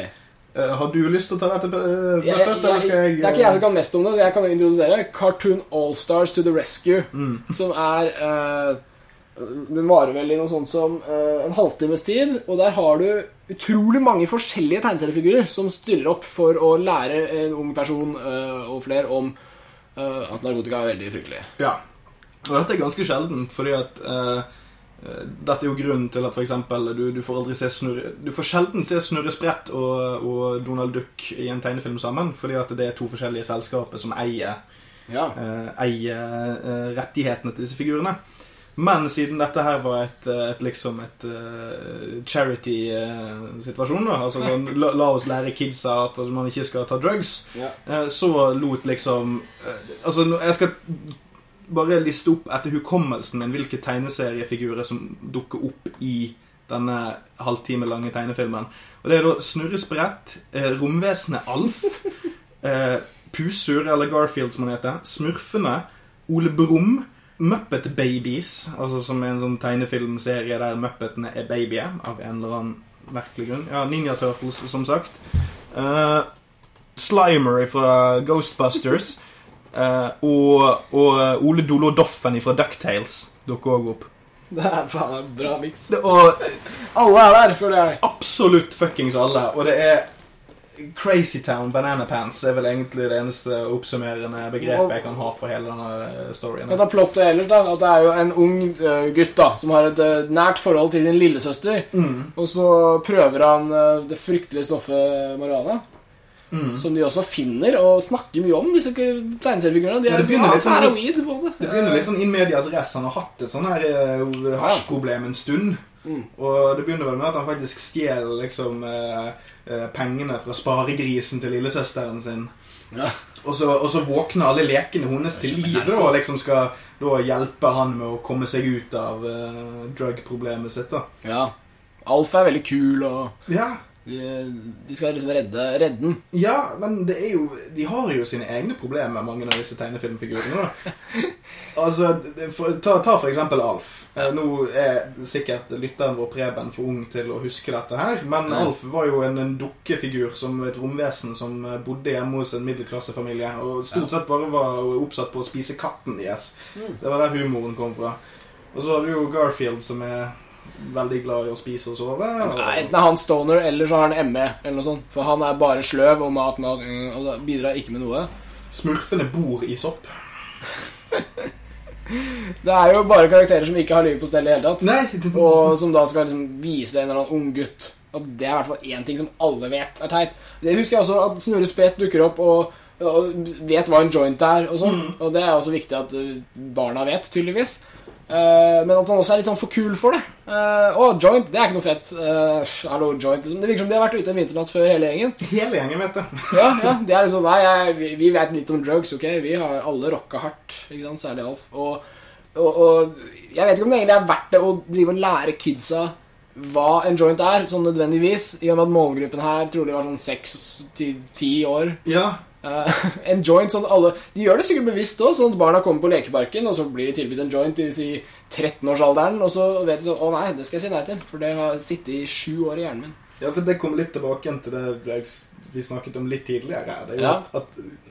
Speaker 1: Eh, har du lyst til å ta dette uh,
Speaker 2: Jeg,
Speaker 1: først, eller skal jeg
Speaker 2: det er ikke jeg som kan mest om det, så jeg kan introdusere Cartoon Allstars to the Rescue.
Speaker 1: Mm.
Speaker 2: Som er eh, Den varer vel i noe sånt som eh, en halvtimes tid. Og der har du utrolig mange forskjellige tegneseriefigurer som stiller opp for å lære en ung person eh, og flere om eh, at narkotika er veldig fryktelig.
Speaker 1: Ja. Og dette er ganske sjeldent, fordi at eh, eh, Dette er jo grunnen til at for eksempel, du, du får aldri se snurre Du får sjelden se Snurre Sprett og, og Donald Duck i en tegnefilm sammen, fordi at det er to forskjellige selskaper som eier,
Speaker 2: Ja.
Speaker 1: eh, eier eh, rettighetene til disse figurene. Men siden dette her var et, eh, et liksom et uh, charity-situasjon, da altså sånn, la, la oss lære kidsa at altså, man ikke skal ta drugs,
Speaker 2: ja.
Speaker 1: uh, så lot liksom eh, Altså, jeg skal bare liste opp etter hukommelsen min hvilke tegneseriefigurer som dukker opp i denne halvtime lange tegnefilmen. Og det er da Snurre Sprett, eh, romvesenet Alf, eh, Pusur, eller Garfield som han heter, Smurfene, Ole Brumm, Muppet Babies, altså som er en sånn tegnefilmserie der muppetene er babyer, av en eller annen merkelig grunn. Ja, Ninja Turtles, som sagt. Eh, Slimer fra Ghostbusters. Eh, og, og Ole Dolo Doffen fra Ducktales dukker òg opp.
Speaker 2: Det er faen en bra miks.
Speaker 1: Og
Speaker 2: Alle er der, føler jeg.
Speaker 1: absolutt fuckings alle. Og det er Crazy Town Banana Pants er vel egentlig det eneste oppsummerende begrepet jeg kan ha for hele denne storyen.
Speaker 2: Men da plottet ellers da, at det er jo en ung eh, gutt da, som har et eh, nært forhold til sin lillesøster,
Speaker 1: Mm,
Speaker 2: og så prøver han eh, det fryktelige stoffet marihuana,
Speaker 1: mm.
Speaker 2: som de også finner, og snakker mye om, disse tegneseriefigurene. De er
Speaker 1: det begynner sånn-
Speaker 2: weed.
Speaker 1: Det begynner litt sånn in medias res. Han har hatt et sånn her uh, hasjproblem en stund.
Speaker 2: Mm.
Speaker 1: Og det begynner vel med at han faktisk stjeler liksom eh, eh, pengene fra sparegrisen til lillesøsteren sin.
Speaker 2: Ja.
Speaker 1: Og så, og så våkner alle lekene hennes til live og liksom skal da hjelpe han med å komme seg ut av uh, drug-problemet sitt. da.
Speaker 2: Ja. Alf er veldig kul, og
Speaker 1: Ja,
Speaker 2: De, de skal liksom redde, redde den.
Speaker 1: Ja, men det er jo De har jo sine egne problemer, mange av disse tegnefilmfigurene. altså, for, ta, ta for eksempel Alf. Eh, Nå er sikkert lytteren vår Preben for ung til å huske dette her, men
Speaker 2: Nei.
Speaker 1: Alf var jo en, en dukkefigur som et romvesen som eh, bodde hjemme hos en middelklassefamilie, og stort sett bare var oppsatt på å spise katten deres.
Speaker 2: Mm.
Speaker 1: Det var der humoren kom fra. Og så har du jo Garfield, som er veldig glad i å spise og sove. Og,
Speaker 2: Nei, Enten er han stoner, eller så har han ME, eller noe sånt. For han er bare sløv og mat, mat øh, og bidrar ikke med noe.
Speaker 1: Smurfene bor i sopp.
Speaker 2: Det er jo bare karakterer som ikke har livet på stell i det hele tatt.
Speaker 1: Nei,
Speaker 2: Og som da skal liksom vise en eller annen ung gutt at det er i hvert fall én ting som alle vet er teit. Det husker jeg også at Snurre Spet dukker opp og, og vet hva en joint er. Og sånn Og det er også viktig at uh, barna vet, tydeligvis. Eh, men at han også er litt sånn for kul for det. Å, joint, det er ikke noe fett. Uh, hallo, joint liksom. Det virker som de har vært ute en vinternatt før, hele gjengen.
Speaker 1: hele gjengen vet du.
Speaker 2: Ja, ja, det er liksom Nei, jeg, vi, vi vet litt om drugs, ok? Vi har alle rocka hardt, ikke sant? Særlig Alf. Og, og, og jeg vet ikke om det egentlig er verdt det å drive og lære kidsa hva en joint er, sånn nødvendigvis. I og med at målgruppen her trolig var sånn seks til ti år.
Speaker 1: Ja,
Speaker 2: Eh, en joint sånn alle De gjør det sikkert bevisst òg, sånn at barna kommer på lekeparken, og så blir de tilbudt en joint i si 13-årsalderen, og så vet de sånn Å nei, det skal jeg si nei til, for det har sittet i sju år i hjernen min.
Speaker 1: Ja, for det kommer litt tilbake til det vi snakket om litt tidligere. Det er jo
Speaker 2: Ja.
Speaker 1: at, at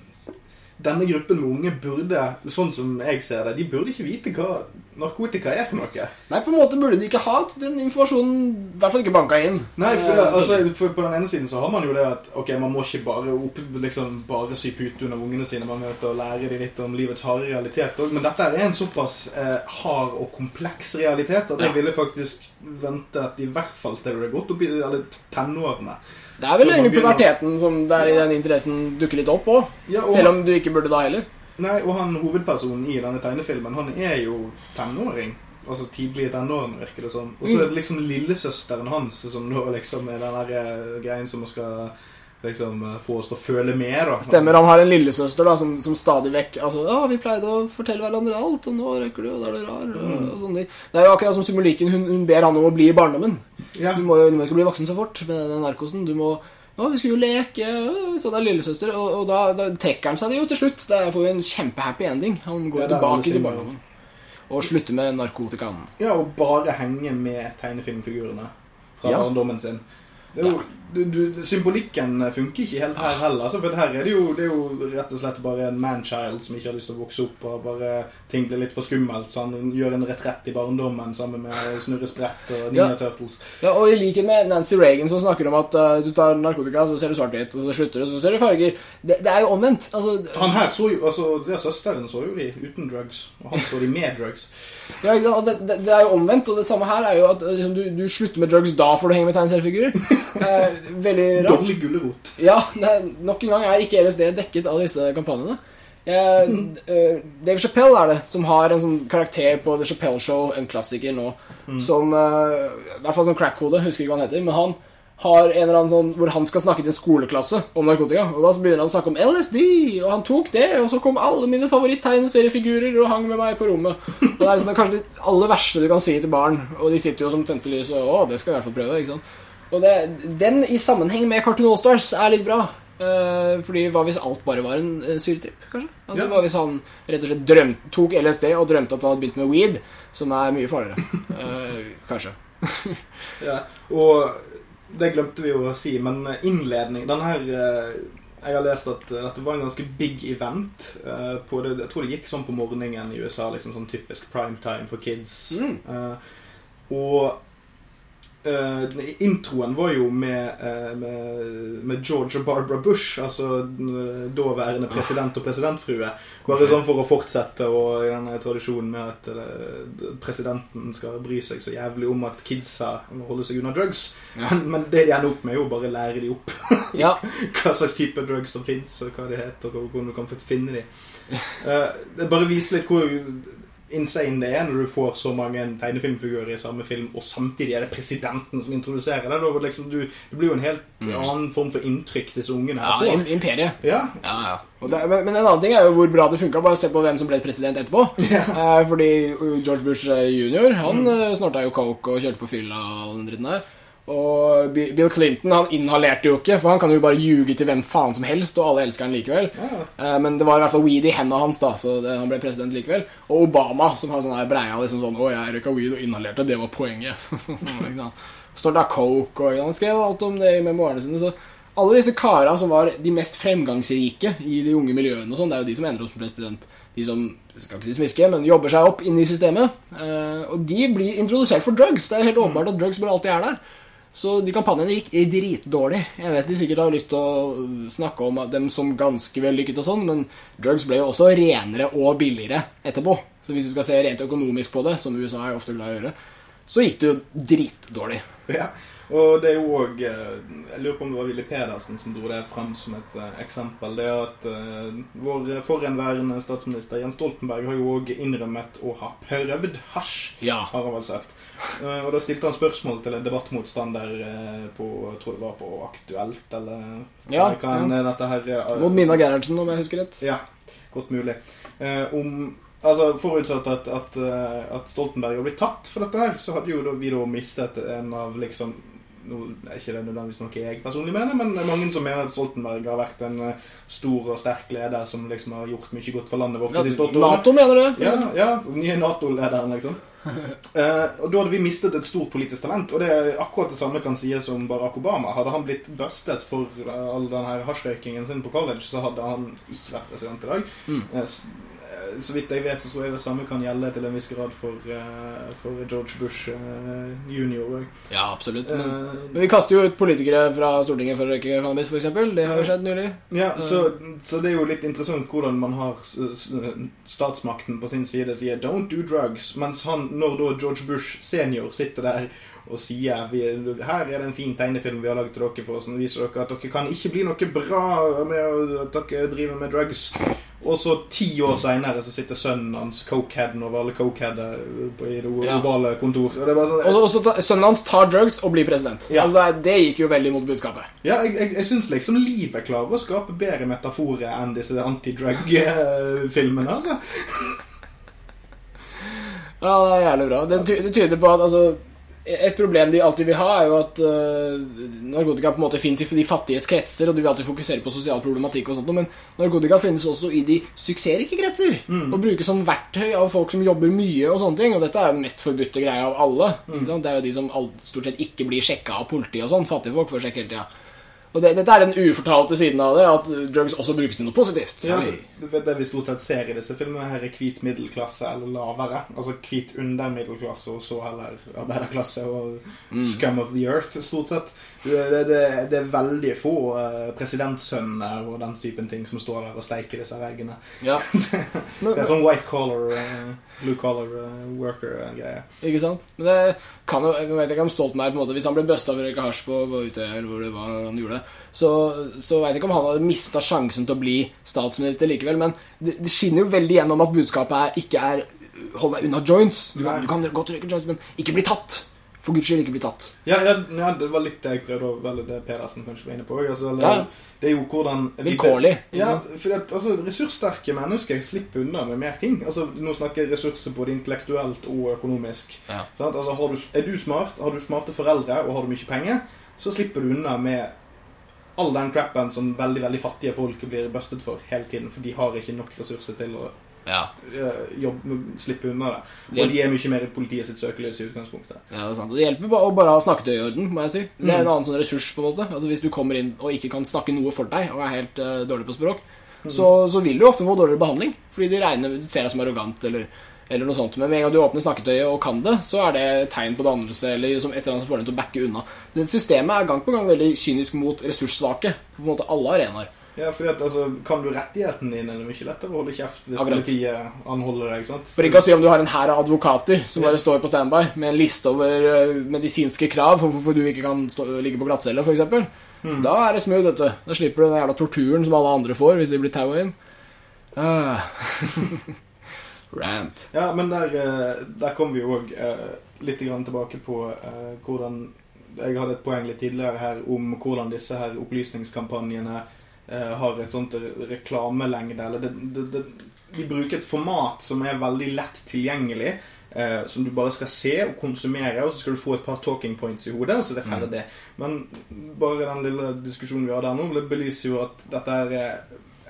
Speaker 1: denne gruppen med unge burde, sånn som jeg ser det, de burde ikke vite hva narkotika er for noe.
Speaker 2: Nei, på en måte burde de ikke ha den informasjonen I hvert fall ikke banka inn.
Speaker 1: Nei, for,
Speaker 2: Eh,
Speaker 1: altså, for På den ene siden så har man jo det at ok, man må ikke bare opp, liksom, bare sy pute under ungene sine. Man nødt til lære dem litt om livets harde realitet òg. Men dette er en såpass eh, hard og kompleks realitet at jeg
Speaker 2: Ja.
Speaker 1: ville faktisk ventet i hvert fall til du er gått opp i eller tenårene.
Speaker 2: Det er vel egentlig puberteten som der i den interessen dukker litt opp òg.
Speaker 1: Ja,
Speaker 2: Selv om du ikke burde da heller.
Speaker 1: Nei, og han hovedpersonen i denne tegnefilmen, han er jo tenåring. Altså tidlige tenårene, virker det som. Og så er det liksom lillesøsteren hans som nå liksom er den der eh, greien som skal liksom eh, få oss til å føle mer. da.
Speaker 2: Stemmer, han har en lillesøster da som, som stadig vekk altså, Ja, vi pleide å fortelle hverandre alt, og nå røyker du, og da er du rar. Og, og sånne ting. Det er jo akkurat som symbolikken. Hun, hun ber han om å bli i barndommen.
Speaker 1: Ja.
Speaker 2: Du må du må ikke bli voksen så fort med den narkosen. Du må ja, vi skulle jo leke, Sånn er lillesøster. Og, og da, da trekker han seg det jo til slutt. Da får vi en kjempehappy ending. Han går
Speaker 1: Ja,
Speaker 2: tilbake til barndommen. Og slutter med narkotikaen.
Speaker 1: ja, og bare henge med tegnefilmfigurene fra
Speaker 2: Ja.
Speaker 1: barndommen sin. Det er jo, du, du, symbolikken funker ikke helt her heller. Altså, for her er det, jo, det er jo rett og slett bare en manchild som ikke har lyst til å vokse opp, og bare ting blir litt for skummelt. Så han gjør en retrett i barndommen sammen med Snurre Sprett og Ninja
Speaker 2: Ja.
Speaker 1: Turtles.
Speaker 2: Ja, og i likhet med Nancy Reagan som snakker om at uh, du tar narkotika, så ser du svart-hvitt, og så slutter du, så ser du farger. Det, det er jo omvendt. Altså,
Speaker 1: Han her så jo, altså det er Søsteren så jo de uten drugs, og han så de med drugs.
Speaker 2: ja, og det, det, det er jo omvendt, og det samme her er jo at øh, liksom, du, du slutter med drugs, da får du henge med tegneseriefigurer. Eh, veldig rart.
Speaker 1: Dobbel gulrot.
Speaker 2: Ja, er, nok en gang er ikke LSD dekket av disse kampanjene. Jeg, eh, Dave Chappelle er det, som har en sånn karakter på The Chappelle Show, en klassiker nå, som eh, I hvert fall sånn crack-hode, husker ikke hva han heter, men han har en eller annen sånn hvor han skal snakke til en skoleklasse om narkotika. Og da så begynner han å snakke om LSD, og han tok det, og så kom alle mine favoritt-tegneseriefigurer og hang med meg på rommet. Og det er sånn, det er kanskje det aller verste du kan si til barn, og de sitter jo som tente lys, og å, det skal jeg i hvert fall prøve, ikke sant. Og det, den i sammenheng med Cartoon Allstars er litt bra. Uh, fordi hva hvis alt bare var en, uh, syretripp, kanskje? Altså,
Speaker 1: Ja.
Speaker 2: Hva hvis han rett og slett drømt, tok LSD og drømte at han hadde begynt med weed, som er mye farligere? Uh, kanskje.
Speaker 1: Ja, og det glemte vi jo å si, men innledning Den her eh, Jeg har lest at dette var en ganske big event. På det, jeg tror det gikk sånn på morgenen i USA, liksom sånn typisk prime time for kids.
Speaker 2: Mm.
Speaker 1: Og eh, introen var jo med, uh, med, med George og Barbara Bush, altså uh, daværende president og presidentfrue. Bare sånn for å fortsette og i denne tradisjonen med at uh, presidenten skal bry seg så jævlig om at kidsa må holde seg unna drugs.
Speaker 2: Ja.
Speaker 1: Men, men det de ender opp med, er jo bare å lære de opp
Speaker 2: Ja.
Speaker 1: hva slags type drugs som fins, og hva de heter, og hvordan du kan finne de. Det bare viser litt hvor insane det er når du får så mange tegnefilmfigurer i samme film, og samtidig er det presidenten som introduserer det. Liksom, du, det blir jo en helt annen form for inntrykk disse ungene
Speaker 2: ja
Speaker 1: her får.
Speaker 2: imperiet.
Speaker 1: Ja,
Speaker 2: Ja, ja. Og det, men, men en annen ting er jo hvor bra det funka. Bare se på hvem som ble president etterpå. Eh, fordi George Bush eh, jr. Han mm. snorta jo coke og kjørte på fylla og den dritten der. Og Bill Clinton han inhalerte jo ikke, for han kan jo bare ljuge til hvem faen som helst, og alle elsker han likevel.
Speaker 1: Ja.
Speaker 2: Eh, Men det var i hvert fall weed i hendene hans, da, så det, han ble president likevel. Og Obama, som har sånn breia liksom sånn 'Å, jeg røyka weed og inhalerte, det var poenget'. Snorta coke, og han skrev alt om det i memoarene sine. Så alle disse kara som var de mest fremgangsrike i de unge miljøene, og sånn, det er jo de som ender opp som president. De som skal ikke si smiske, men jobber seg opp inn i systemet. Eh, og de blir introdusert for drugs. Det er helt åpenbart at drugs bare alltid er der. Så de kampanjene gikk dritdårlig. Jeg vet de sikkert har lyst til å snakke om dem som ganske vellykket og sånn, men drugs ble jo også renere og billigere etterpå. Så hvis du skal se rent økonomisk på det, som USA er ofte glad i å gjøre, så gikk det jo dritdårlig.
Speaker 1: Ja, og det er jo òg Jeg lurer på om det var Willy Pedersen som dro det frem som et eh, eksempel. Det er at eh, vår forhenværende statsminister Jens Stoltenberg har jo òg innrømmet å ha prøvd hasj,
Speaker 2: Ja.
Speaker 1: har han vel sagt. Eh, og da stilte han spørsmål til en debattmotstander eh, på Jeg tror det var på Aktuelt, eller
Speaker 2: Ja,
Speaker 1: kan
Speaker 2: ja.
Speaker 1: dette her eh,
Speaker 2: Mot Mina Gerhardsen, om jeg husker rett.
Speaker 1: Ja, godt mulig. Eh, om Altså, Forutsatt at, at, eh, at Stoltenberg hadde blitt tatt for dette, her, så hadde jo da, vi da mistet en av liksom nå ikke det nødvendigvis noe jeg personlig mener, men det er mange som mener at Stoltenberg har vært en eh, stor og sterk leder som liksom har gjort mye godt for landet vårt de siste åtte årene.
Speaker 2: Nato, mener du?
Speaker 1: Ja, ja, nye Nato-lederen, liksom. Eh, og Da hadde vi mistet et stort politisk talent. Og det er akkurat det samme kan sies om Barack Obama. Hadde han blitt bustet for eh, all den hasjrøykingen sin på college, så hadde han ikke vært president i dag.
Speaker 2: Mm.
Speaker 1: Eh, så vidt jeg vet, så tror jeg det samme kan gjelde til en viss grad for, uh, for George Bush uh, junior.
Speaker 2: Ja, absolutt. Men,
Speaker 1: uh,
Speaker 2: men vi kaster jo ut politikere fra Stortinget for å røyke cannabis, f.eks. Det har jo skjedd nylig.
Speaker 1: Ja, så, så det er jo litt interessant hvordan man har statsmakten på sin side sier 'don't do drugs', mens han, når da George Bush senior sitter der og sier vi, 'her er det en fin tegnefilm vi har laget til dere for oss, som viser dere at dere kan ikke bli noe bra med å- at dere driver med drugs'. Og så ti år seinere så sitter sønnen hans, cokeheaden over alle cokeheader, på- i det ovale kontor. Og det er bare sånn,
Speaker 2: jeg... så- og så ta- sønnen hans tar drugs og blir president.
Speaker 1: Ja.
Speaker 2: Altså, det, det gikk jo veldig mot budskapet.
Speaker 1: Ja, jeg, jeg, jeg syns liksom livet klarer å skape bedre metaforer enn disse anti-drug-filmene. altså.
Speaker 2: Ja, det er jævlig bra. Det tyder på at altså et problem de alltid vil ha, er jo at uh, narkotika på en måte finnes i de fattiges kretser, og de vil alltid fokusere på sosial problematikk og sånt, men narkotika finnes også i de suksessrike kretser. Og brukes som verktøy av folk som jobber mye og sånne ting, og dette er jo den mest forbudte greia av alle. Sant? Det er jo de som stort sett ikke blir sjekka av politiet og sånn. Fattige folk får sjekk hele tida. Og det, dette er den ufortalte siden av det, at drugs også brukes til noe positivt.
Speaker 1: Ja, det, det vi stort sett ser i disse filmene, her er hvit middelklasse eller lavere. Altså hvit under middelklasse, og så heller arbeiderklasse og scum of the earth, stort sett. Det, det, det, det er veldig få uh, presidentsønner og den typen ting som står der og steiker disse veggene.
Speaker 2: Ja.
Speaker 1: Det er sånn white collar, eh, blue collar eh, worker-greie.
Speaker 2: Ikke sant? Men det kan jo, jeg vet ikke om Stoltenberg på en måte Hvis han ble busta for å røyke hasj på, på Utøya, eller hvor det var han gjorde det, så, så vet jeg ikke om han hadde mista sjansen til å bli statsminister likevel. Men det, det skinner jo veldig gjennom at budskapet er, ikke er Hold deg unna joints. Du kan, du kan godt røyke joints, men ikke bli tatt. For guds skyld, ikke bli tatt.
Speaker 1: Ja, ja, ja, det var litt det jeg prøvde å velge det Pedersen kanskje var inne på. Altså, eller,
Speaker 2: Ja.
Speaker 1: Det er jo hvordan vi-
Speaker 2: Vilkårlig.
Speaker 1: Ja, for at, altså, ressurssterke mennesker slipper unna med mer ting. Altså, Nå snakker jeg ressurser både intellektuelt og økonomisk.
Speaker 2: Ja.
Speaker 1: Sant? Altså, har du, er du smart, har du smarte foreldre og har du mye penger, så slipper du unna med all den crappen som veldig veldig fattige folk blir bustet for hele tiden, for de har ikke nok ressurser til å
Speaker 2: Ja.
Speaker 1: Jobb, slippe unna det.
Speaker 2: Det-
Speaker 1: Og de er mye mer i politiet sitt søkelys i utgangspunktet.
Speaker 2: Ja, det er sant. Og det hjelper bare å bare ha snakketøy i orden, må jeg si. Det er en
Speaker 1: Mm.
Speaker 2: annen sånn ressurs, på en måte. Altså Hvis du kommer inn og ikke kan snakke noe for deg, og er helt uh, dårlig på språk, så, så vil du ofte få dårligere behandling. Fordi de regner, ser deg som arrogant eller, eller noe sånt. Men med en gang du åpner snakketøyet og kan det, så er det tegn på dannelse eller som et eller annet som får dem til å backe unna. Det systemet er gang på gang veldig kynisk mot ressurssvake på en måte alle arenaer.
Speaker 1: Ja, fordi at altså, Kan du rettigheten din, er det mye lettere å holde kjeft hvis
Speaker 2: Akkurat.
Speaker 1: politiet anholder deg. ikke sant?
Speaker 2: For ikke å si om du har en hær av advokater som bare står på standby med en liste over eh, medisinske krav for hvorfor du ikke kan stå, ligge på glattcelle, f.eks.
Speaker 1: Mm.
Speaker 2: Da er det smooth, vet du. Da slipper du den jævla torturen som alle andre får hvis de blir taua inn. Ah. Rant.
Speaker 1: Ja, men der, eh, der kom vi jo òg litt grann tilbake på eh, hvordan Jeg hadde et poeng litt tidligere her om hvordan disse her opplysningskampanjene eh, har et sånt re- reklamelengde. Eller det, det, det, de bruker et format som er veldig lett tilgjengelig. eh, som du bare skal se og konsumere, og så skal du få et par talking points i hodet, og så er det
Speaker 2: Mm.
Speaker 1: ferdig. Men bare den lille diskusjonen vi har der nå, belyser jo at dette er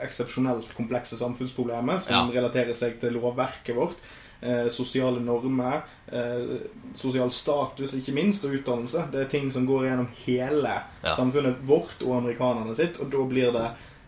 Speaker 1: eksepsjonelt komplekse samfunnsproblemer som relaterer seg til lovverket vårt. Eh, sosiale normer, eh, sosial status ikke minst, og utdannelse. Det er ting som går gjennom hele
Speaker 3: Ja.
Speaker 1: samfunnet vårt og amerikanerne sitt, og da blir det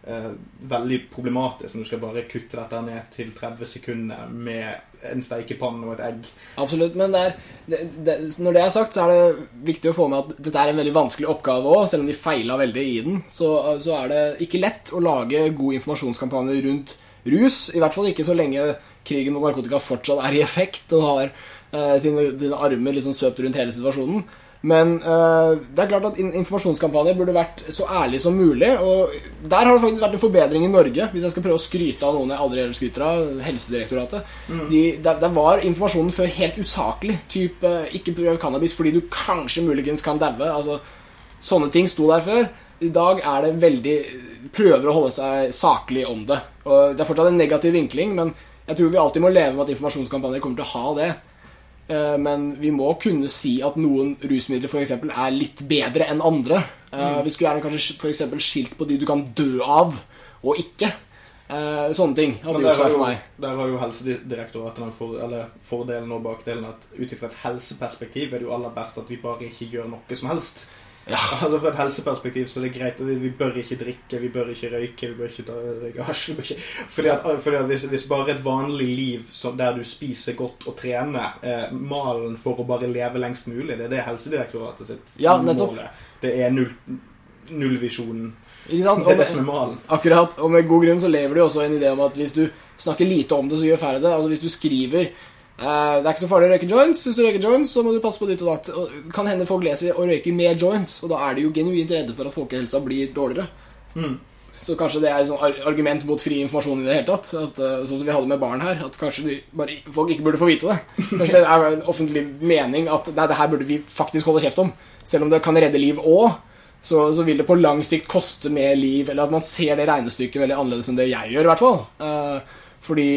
Speaker 1: eh, veldig problematisk når du skal bare kutte dette ned til 30 sekunder med en steikepanne og et egg.
Speaker 2: Absolutt, men det er, det, det, når det er sagt, så er det viktig å få med at dette er en veldig vanskelig oppgave òg. Selv om de feila veldig i den, så, så er det ikke lett å lage god informasjonskampanje rundt rus. I hvert fall ikke så lenge krigen mot narkotika fortsatt er i effekt og har eh, sine, sine armer liksom svøpt rundt hele situasjonen. Men eh, det er klart at informasjonskampanjer burde vært så ærlig som mulig. Og der har det faktisk vært en forbedring i Norge, hvis jeg skal prøve å skryte av noen jeg aldri ellers skryter av. Helsedirektoratet. De, der, der var informasjonen før helt usaklig. Typ eh, ikke prøv cannabis fordi du kanskje muligens kan daue. Altså, sånne ting sto der før. I dag er det veldig Prøver å holde seg saklig om det. Og Det er fortsatt en negativ vinkling, men jeg tror vi alltid må leve med at informasjonskampanjer kommer til å ha det. Eh, Men vi må kunne si at noen rusmidler for eksempel, er litt bedre enn andre. Mm. Vi skulle gjerne kanskje for skilt på de du kan dø av, og ikke. Eh, Sånne ting hadde gjort seg for meg.
Speaker 1: der har jo Helsedirektoratet den for, eller fordelen og bakdelen at ut ifra et helseperspektiv er det jo aller best at vi bare ikke gjør noe som helst.
Speaker 2: Ja.
Speaker 1: Altså Fra et helseperspektiv så er det greit vi, bør ikke drikke, vi bør ikke røyke, vi bør ikke ta ikke- Fordi at, fordi at hvis, hvis bare et vanlig liv der du spiser godt og trener, eh, malen for å bare leve lengst mulig, det er det Helsedirektoratet sitt
Speaker 2: Ja,
Speaker 1: mål er. Det er null, nullvisjonen. Det er det som er malen.
Speaker 2: Akkurat, og med god grunn så lever de også en idé om at hvis du snakker lite om det, så gjør færre det. Altså hvis du skriver Det er ikke så farlig å røyke joints. Hvis du røyker joints, så må du passe på ditt og datt. Kan hende folk leser og røyker med joints, og da er de jo genuint redde for at folkehelsa blir dårligere.
Speaker 1: Mm.
Speaker 2: Så kanskje det er et sånn argument mot fri informasjon i det hele tatt. At, eh, sånn som vi hadde med barn her. At kanskje de bare, folk ikke burde få vite det. Kanskje det er en offentlig mening at nei, det her burde vi faktisk holde kjeft om. Selv om det kan redde liv òg, så, så vil det på lang sikt koste mer liv. Eller at man ser det regnestykket veldig annerledes enn det jeg gjør, i hvert fall. Eh, fordi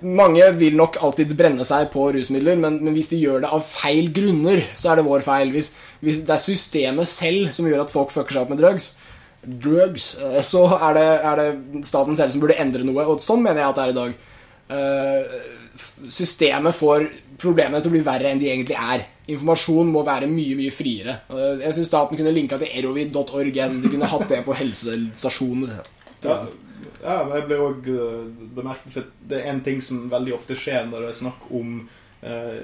Speaker 2: mange vil nok alltids brenne seg på rusmidler, men, men hvis de gjør det av feil grunner, så er det vår feil. Hvis, hvis det er systemet selv som gjør at folk fucker seg opp med drugs, drugs eh, så er det, er det staten selv som burde endre noe. Og sånn mener jeg at det er i dag. Eh, systemet får problemene til å bli verre enn de egentlig er. Informasjon må være mye mye friere. Jeg syns staten kunne linka til erovid.org. Jeg de kunne hatt det på helsestasjonene.
Speaker 1: Ja, men jeg ble òg bemerket for det er en ting som veldig ofte skjer når det er snakk om eh,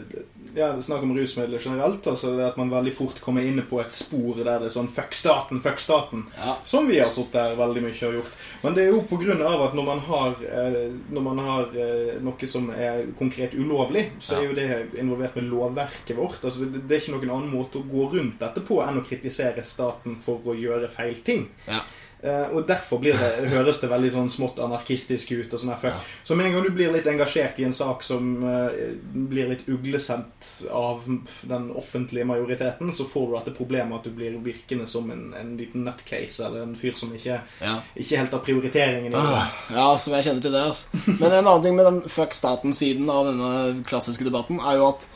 Speaker 1: ja, snakk om rusmidler generelt. altså det At man veldig fort kommer inn på et spor der det er sånn Fuck staten, fuck staten.
Speaker 2: Ja.
Speaker 1: Som vi har sittet der veldig mye og gjort. Men det er jo av at når man har, eh, når man har eh, noe som er konkret ulovlig, så er jo det involvert med lovverket vårt. altså det, det er ikke noen annen måte å gå rundt dette på enn å kritisere staten for å gjøre feil ting.
Speaker 2: Ja.
Speaker 1: Eh, og derfor blir det, høres det veldig sånn smått anarkistisk ut. og sånn her. Så med en gang du blir litt engasjert i en sak som eh, blir litt uglesendt av den offentlige majoriteten, så får du dette problemet at du blir virkende som en, en liten nutcase, eller en fyr som ikke,
Speaker 2: Ja.
Speaker 1: ikke helt har prioriteringen i det.
Speaker 2: Ah, ja, som jeg kjenner til det. Altså. Men en annen ting med den fuck staten-siden av denne klassiske debatten, er jo at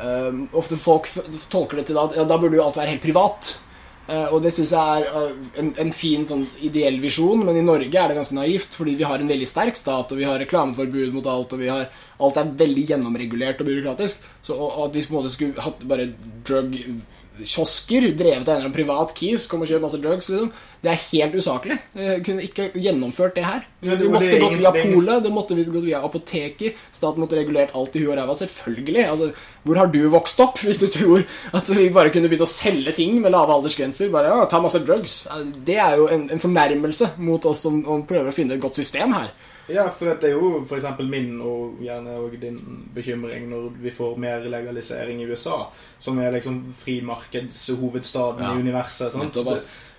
Speaker 2: eh, ofte folk tolker det til at ja, da burde jo alt være helt privat. Eh, og det syns jeg er eh, en, en fin sånn ideell visjon, men i Norge er det ganske naivt, fordi vi har en veldig sterk stat, og vi har reklameforbud mot alt, og har alt er veldig gjennomregulert og byråkratisk. Så og, og at vi på en måte skulle hatt bare drug-kiosker drevet av en eller annen privat kis, kom og kjøp masse drugs, liksom. Det er helt usaklig. Jeg kunne ikke gjennomført det her.
Speaker 1: Ja, det-
Speaker 2: vi måtte gått via polet, det måtte vi gått via apoteker. Staten måtte regulert alt i huet og ræva. Selvfølgelig. Altså, hvor har du vokst opp hvis du tror at vi bare kunne begynt å selge ting med lave aldersgrenser? Bare ja, ta masse drugs. Det er jo en, en fornærmelse mot oss som, som prøver å finne et godt system her.
Speaker 1: Ja, for det er jo eksempel min og gjerne også din bekymring når vi får mer legalisering i USA, som er liksom frimarkedshovedstaden
Speaker 2: Ja.
Speaker 1: i universet. Sant?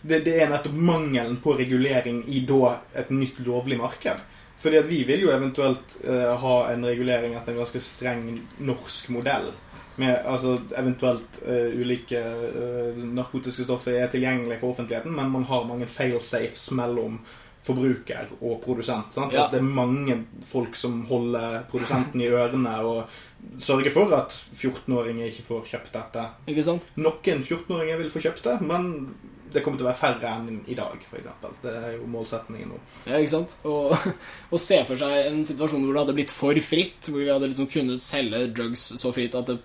Speaker 1: Det, det er nettopp mangelen på regulering i da et nytt lovlig marked. Fordi at vi vil jo eventuelt eh, ha en regulering etter en ganske streng norsk modell. Med altså eventuelt uh, ulike uh, narkotiske stoffer er tilgjengelig for offentligheten, men man har mange failsafes mellom forbruker og produsent. Sant?
Speaker 2: Ja.
Speaker 1: Altså, det er mange folk som holder produsenten i ørene og sørger for at 14-åringer ikke får kjøpt dette.
Speaker 2: Ikke sant?
Speaker 1: Noen 14-åringer vil få kjøpt det, men det kommer til å være færre enn i dag, f.eks. Det er jo målsetningen nå.
Speaker 2: Ja, ikke sant? Og, og se for seg en situasjon hvor det hadde blitt for fritt, hvor vi hadde liksom kunnet selge drugs så fritt at det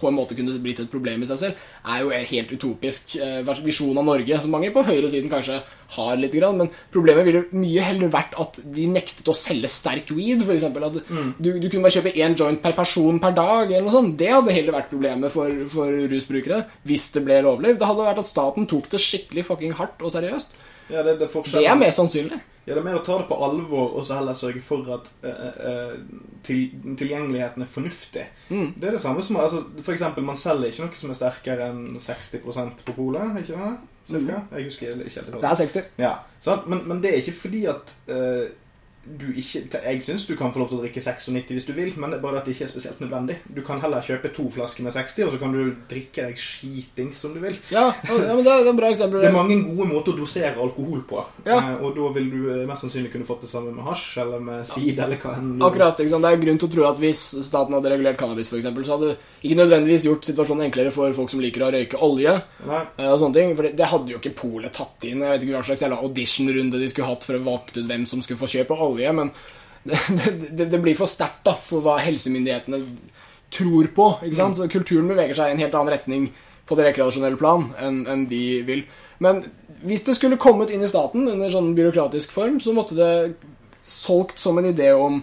Speaker 2: på en måte kunne blitt et problem i seg selv, er jo en helt utopisk eh, visjon av Norge, som mange på høyresiden kanskje har litt, grann, men problemet ville mye heller vært at de nektet å selge sterk weed, for eksempel. At du, du kunne bare kjøpe én joint per person per dag, eller noe sånt. Det hadde heller vært problemet for, for rusbrukere, hvis det ble lovlig. Det hadde vært at staten tok det skikkelig fucking hardt og seriøst.
Speaker 1: Ja, det, det,
Speaker 2: Det er mer sannsynlig.
Speaker 1: Ja, det er mer å ta det på alvor og så heller sørge for at uh, uh, til, tilgjengeligheten er fornuftig.
Speaker 2: Mm.
Speaker 1: Det er det samme som altså, For eksempel, man selger ikke noe som er sterkere enn 60% på polet, ikke det? Cirka? Jeg husker ikke helt.
Speaker 2: Mm. Det er 60.
Speaker 1: Ja? Men, men det er ikke fordi at eh, du ikke Jeg syns du kan få lov til å drikke 96 hvis du vil, men det er bare at det ikke er spesielt nødvendig. Du kan heller kjøpe to flasker med 60, og så kan du drikke deg skitings som du vil.
Speaker 2: Ja, ja men det er, er bra eksempel.
Speaker 1: Det er mange gode måter å dosere alkohol på.
Speaker 2: Ja.
Speaker 1: Eh, og da vil du eh, mest sannsynlig kunne fått det samme med hasj eller med speed eller hva enn.
Speaker 2: Akkurat, ikke sant? Det er grunn til å tro at hvis staten hadde regulert cannabis, eksempel, så hadde det ikke nødvendigvis gjort situasjonen enklere for folk som liker å røyke olje.
Speaker 1: Nei.
Speaker 2: eh, og sånne ting, for det, det hadde jo ikke Polet tatt inn. Jeg vet ikke hva slags auditionrunde de skulle hatt for å valgte ut hvem som skulle få kjøpe olje, men det, det, det blir for sterkt da, for hva helsemyndighetene tror på. ikke sant? Så kulturen beveger seg i en helt annen retning på det rekreasjonelle plan enn enn de vil. Men hvis det skulle kommet inn i staten under sånn byråkratisk form, så måtte det solgt som en idé om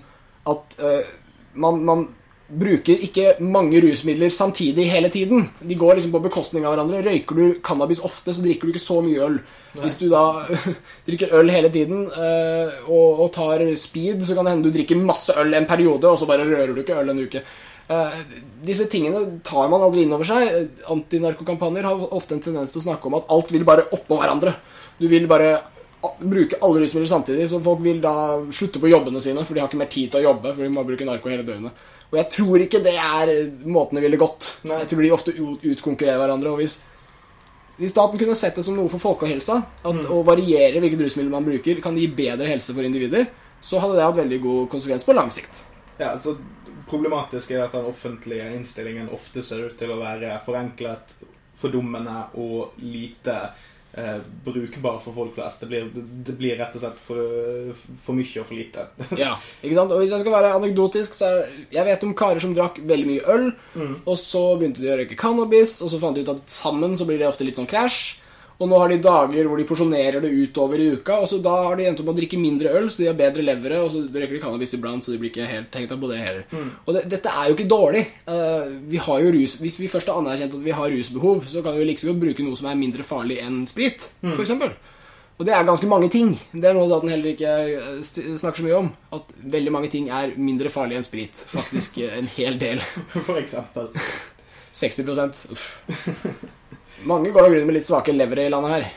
Speaker 2: at uh, man, man bruker ikke mange rusmidler samtidig hele tiden. De går liksom på bekostning av hverandre. Røyker du cannabis ofte, så drikker du ikke så mye øl. Hvis du da drikker øl hele tiden eh, og, og tar speed, så kan det hende du drikker masse øl en periode, og så bare rører du ikke øl en uke. Eh, disse tingene tar man aldri inn over seg. Antinarkokampanjer har ofte en tendens til å snakke om at alt vil bare oppå hverandre. Du vil bare bruke alle rusmidler samtidig, så folk vil da slutte på jobbene sine, for de har ikke mer tid til å jobbe, for de må bruke narko hele døgnet. Og jeg tror ikke det er måten det ville gått.
Speaker 1: Nei.
Speaker 2: Jeg tror de ofte utkonkurrerer hverandre. Og hvis, hvis staten kunne sett det som noe for folkehelsa, at å variere hvilket rusmiddel man bruker, kan gi bedre helse for individer, så hadde det hatt veldig god konsekvens på lang sikt.
Speaker 1: Ja, så Problematisk er at den offentlige innstillingen ofte ser ut til å være forenklet, fordummende og lite eh, brukbar for folk flest. Det blir, det, blir rett og slett for, for mye og for lite.
Speaker 2: Ja, ikke sant? Og hvis jeg skal være anekdotisk, så er Jeg vet om karer som drakk veldig mye øl, og så begynte de å røyke cannabis, og så fant de ut at sammen så blir det ofte litt sånn krasj. Og nå har de dager hvor de porsjonerer det utover i uka, og så da har de endt opp med å drikke mindre øl, så de har bedre levere, og så røyker de cannabis iblant, så de blir ikke helt opp på det heller. Og det, dette er jo ikke dårlig. Uh, vi har jo rus, Hvis vi først har anerkjent at vi har rusbehov, så kan vi godt bruke noe som er mindre farlig enn sprit, for eksempel. Og det er ganske mange ting. Det er noe staten heller ikke eh, snakker så mye om. At veldig mange ting er mindre farlig enn sprit. Faktisk eh, en hel del.
Speaker 1: For eksempel.
Speaker 2: 60 Uff. Mange går da grunn med litt svake levere i landet her.